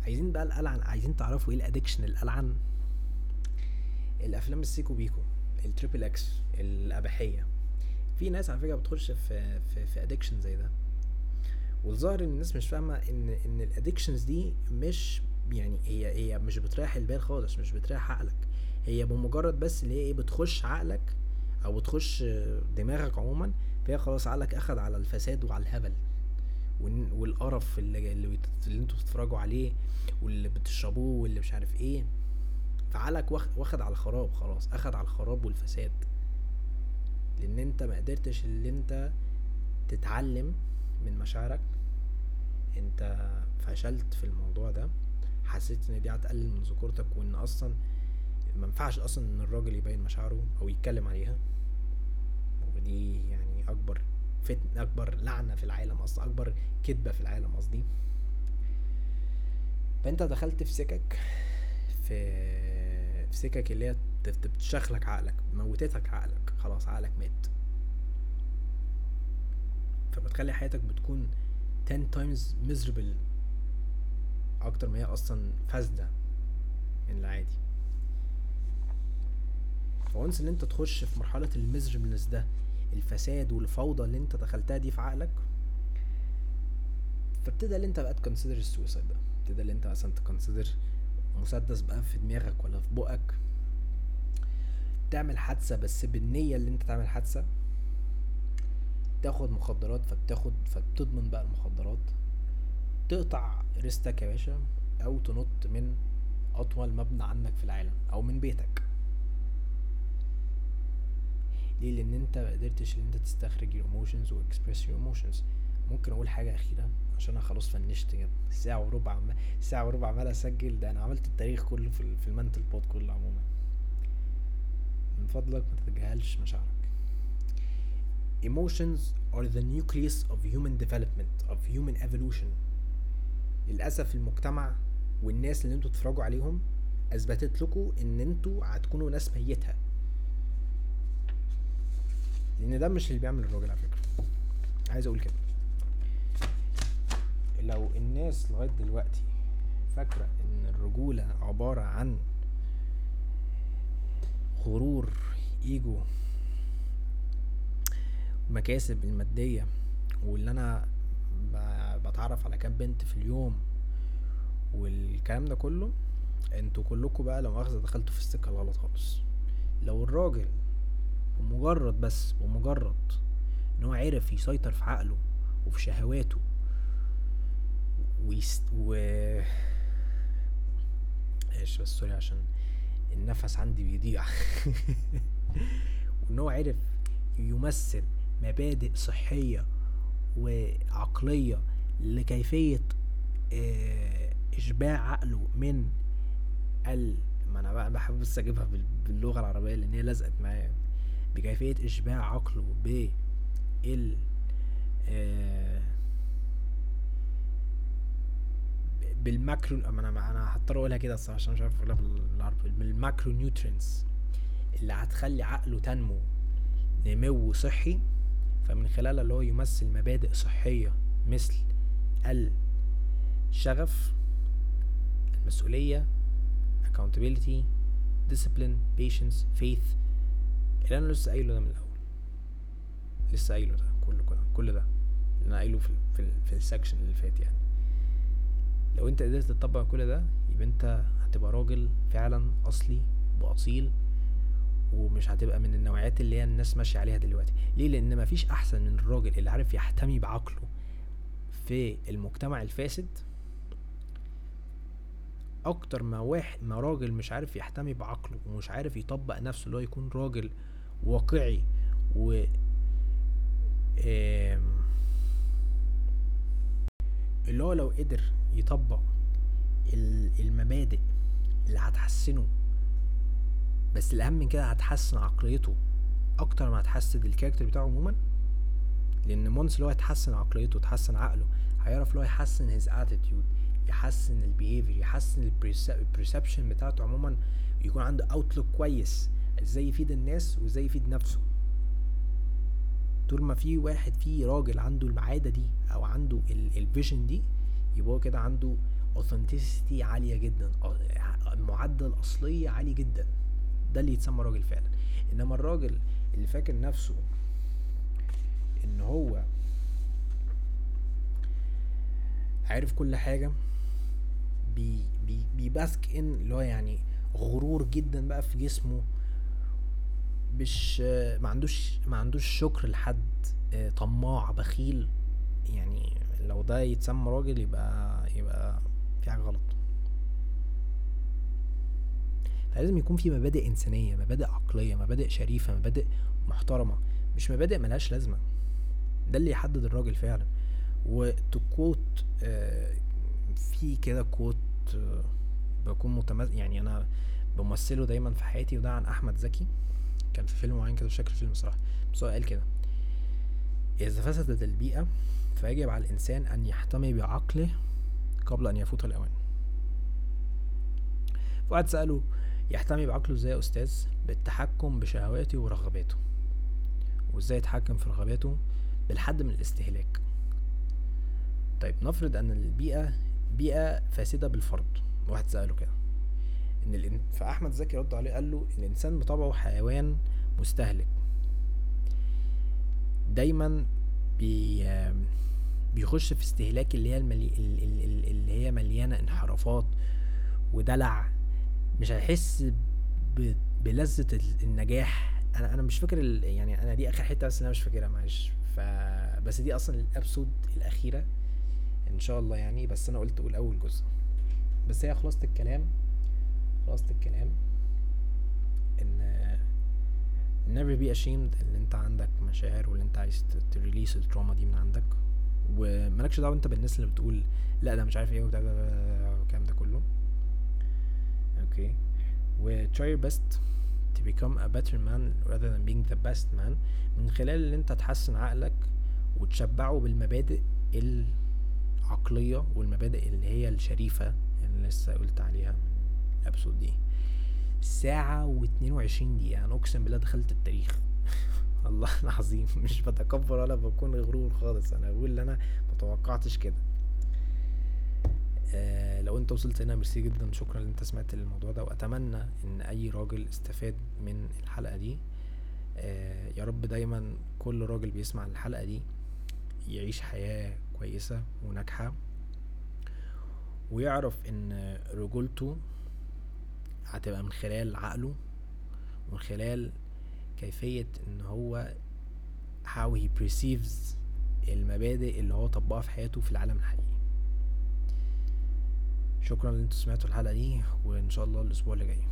عايزين بقى الألعن عايزين تعرفوا إيه ال addiction الألعن؟ الأفلام السيكو بيكو ال triple X الأباحية. في ناس على فكرة بتخش في في في addiction زي ده. والظاهر إن الناس مش فاهمة إن إن ال addictions دي مش يعني هي هي مش بتريح البال خالص مش بتريح عقلك. هي بمجرد بس اللي هي إيه بتخش عقلك أو بتخش دماغك عموما فهي خلاص عقلك أخد على الفساد وعلى الهبل. والقرف اللي, اللي, اللي أنتوا بتتفرجوا عليه واللي بتشربوه واللي مش عارف إيه. فعقلك واخد على الخراب خلاص أخد على الخراب والفساد. لأن أنت ما قدرتش اللي أنت تتعلم من مشاعرك. أنت فشلت في الموضوع ده. حسيت إن دي هتقلل من ذكورتك وإن أصلا ما ينفعش أصلا إن الراجل يبين مشاعره أو يتكلم عليها. ودي يعني أكبر فتن أكبر لعنة في العالم أصلا أكبر كذبة في العالم قصدي. فأنت دخلت في سكك. في في سكك اللي هي بتفشخلك عقلك موتتك عقلك خلاص عقلك مات. فبتخلي حياتك بتكون 10 times miserable أكتر ما هي أصلا فاسدة من العادي. ف once ان أنت تخش في مرحلة ال miserableness ده الفساد والفوضى اللي أنت دخلتها دي في عقلك فابتدى اللي أنت بقى تكونسيدر السويسايد ده ابتدى اللي أنت مثلا تكونسيدر مسدس بقى في دماغك ولا في بقك. تعمل حادثة بس بالنية اللي انت تعمل حادثة. تاخد مخدرات فبتاخد فبتضمن بقى المخدرات. تقطع ريستك يا باشا أو تنط من أطول مبنى عنك في العالم أو من بيتك. ليه؟ لأن انت ما قدرتش إن انت تستخرج your emotions واكسبرس your emotions. ممكن أقول حاجة أخيرة عشان أنا خلاص فنشت كده ساعة وربع عم... ساعة وربع عمال أسجل. ده أنا عملت التاريخ كله في, في المنتل بود كله عموما. من فضلك ما تتجاهلش مشاعرك. Emotions are the nucleus of human development of human evolution. للأسف المجتمع والناس اللي أنتوا تتفرجوا عليهم أثبتت لكم إن أنتوا هتكونوا ناس ميتة. لأن ده مش اللي بيعمل الراجل على فكرة. عايز أقول كده. لو الناس لغاية دلوقتي فاكرة إن الرجولة عبارة عن غرور إيجو المكاسب المادية واللي أنا بتعرف على كام بنت في اليوم والكلام ده كله أنتوا كلكم بقى لو مؤاخذة دخلتوا في السكة الغلط خالص. لو الراجل بمجرد بس بمجرد إن هو عرف يسيطر في عقله وفي شهواته ويست و إيش بس سوري عشان النفس عندي بيضيع. وإن هو عرف يمثل مبادئ صحية وعقلية لكيفية آه، إشباع عقله من ال ما أنا بقى بحب بس أجيبها باللغة العربية لأن هي لزقت معايا. بكيفية إشباع عقله ب ال آه، بال macro أنا أنا هضطر أقولها كده الصراحه عشان مش عارف أقولها بالعربي. بال macronutrients اللي هتخلي عقله تنمو نمو صحي فمن خلالها اللي هو يمثل مبادئ صحية مثل الشغف المسؤولية accountability discipline patience faith. اللي أنا لسه قايله ده من الأول. لسه قايله ده كله كده كل ده اللي أنا قايله في في, في السكشن اللي فات يعني. لو انت قدرت تطبق كل ده يبقى انت هتبقى راجل فعلا أصلي وأصيل ومش هتبقى من النوعيات اللي هي الناس ماشية عليها دلوقتي. ليه؟ لأن مفيش أحسن من الراجل اللي عارف يحتمي بعقله في المجتمع الفاسد. أكتر ما واحد ما راجل مش عارف يحتمي بعقله ومش عارف يطبق نفسه اللي هو يكون راجل واقعي و اللي هو لو قدر يطبق المبادئ اللي هتحسنه. بس الأهم من كده هتحسن عقليته أكتر ما هتحسن ال character بتاعه عموما. لأن once اللي هو يتحسن عقليته يتحسن عقله هيعرف اللي هو يحسن his attitude يحسن ال behavior يحسن ال perception بتاعته عموما يكون عنده outlook كويس إزاي يفيد الناس وإزاي يفيد نفسه. طول ما في واحد في راجل عنده العاده دي أو عنده ال vision دي يبقى هو كده عنده authenticity عالية جدا معدل أصلية عالي جدا. ده اللي يتسمى راجل فعلا. إنما الراجل اللي فاكر نفسه إن هو عارف كل حاجة بي بي بيباسك إن اللي هو يعني غرور جدا بقى في جسمه مش ما عندوش ما عندوش شكر لحد آه، طماع بخيل يعني لو ده يتسمى راجل يبقى يبقى في حاجة غلط. فلازم يكون في مبادئ إنسانية مبادئ عقلية مبادئ شريفة مبادئ محترمة. مش مبادئ ملهاش لازمة. ده اللي يحدد الراجل فعلا. وتكوت آه، في كده كوت آه، بكون متمز يعني أنا بمثله دايما في حياتي وده عن أحمد زكي. كان في فيلم معين كده مش فاكر الفيلم الصراحة. بس هو قال كده. إذا فسدت البيئة فيجب على الإنسان أن يحتمي بعقله قبل أن يفوت الأوان. واحد سأله يحتمي بعقله إزاي يا أستاذ؟ بالتحكم بشهواته ورغباته. وإزاي يتحكم في رغباته؟ بالحد من الاستهلاك. طيب نفرض أن البيئة بيئة فاسدة بالفرض واحد سأله كده. إن الإن... فأحمد زكي رد عليه قال له الإنسان بطبعه حيوان مستهلك. دايما بي بيخش في استهلاك اللي هي الملي... اللي هي مليانة انحرافات ودلع. مش هيحس ب... بلذة النجاح. أنا أنا مش فاكر ال... يعني أنا دي آخر حتة بس أنا مش فاكرها معلش. ف بس دي أصلا ال episode الأخيرة إن شاء الله يعني. بس أنا قلت أقول أول جزء. بس هي خلاصة الكلام خلاصة الكلام. Never be ashamed ان انت عندك مشاعر واللي انت عايز ت release ال trauma دي من عندك. ومالكش دعوة انت بالناس اللي بتقول لا ده مش عارف إيه وبتاع والكلام ده كله. okay و try your best to become a better man rather than being the best man. من خلال ان انت تحسن عقلك وتشبعه بالمبادئ ال العقلية والمبادئ اللي هي الشريفة اللي لسه قلت عليها الأبسود دي. ساعة واتنين وعشرين دقيقة. أنا أقسم بالله دخلت التاريخ. الله العظيم مش بتكبر ولا بكون غرور خالص. أنا بقول أنا متوقعتش كده. آه لو أنت وصلت هنا ميرسي جدا. شكرا إن أنت سمعت الموضوع ده. وأتمنى إن أي راجل استفاد من الحلقة دي. آه يا رب دايما كل راجل بيسمع الحلقة دي يعيش حياة كويسة وناجحة. ويعرف إن رجولته هتبقى من خلال عقله ومن خلال كيفية إن هو how he perceives المبادئ اللي هو طبقها في حياته في العالم الحقيقي. شكرا إن أنتوا سمعتوا الحلقة دي وإن شاء الله الأسبوع اللي جاي.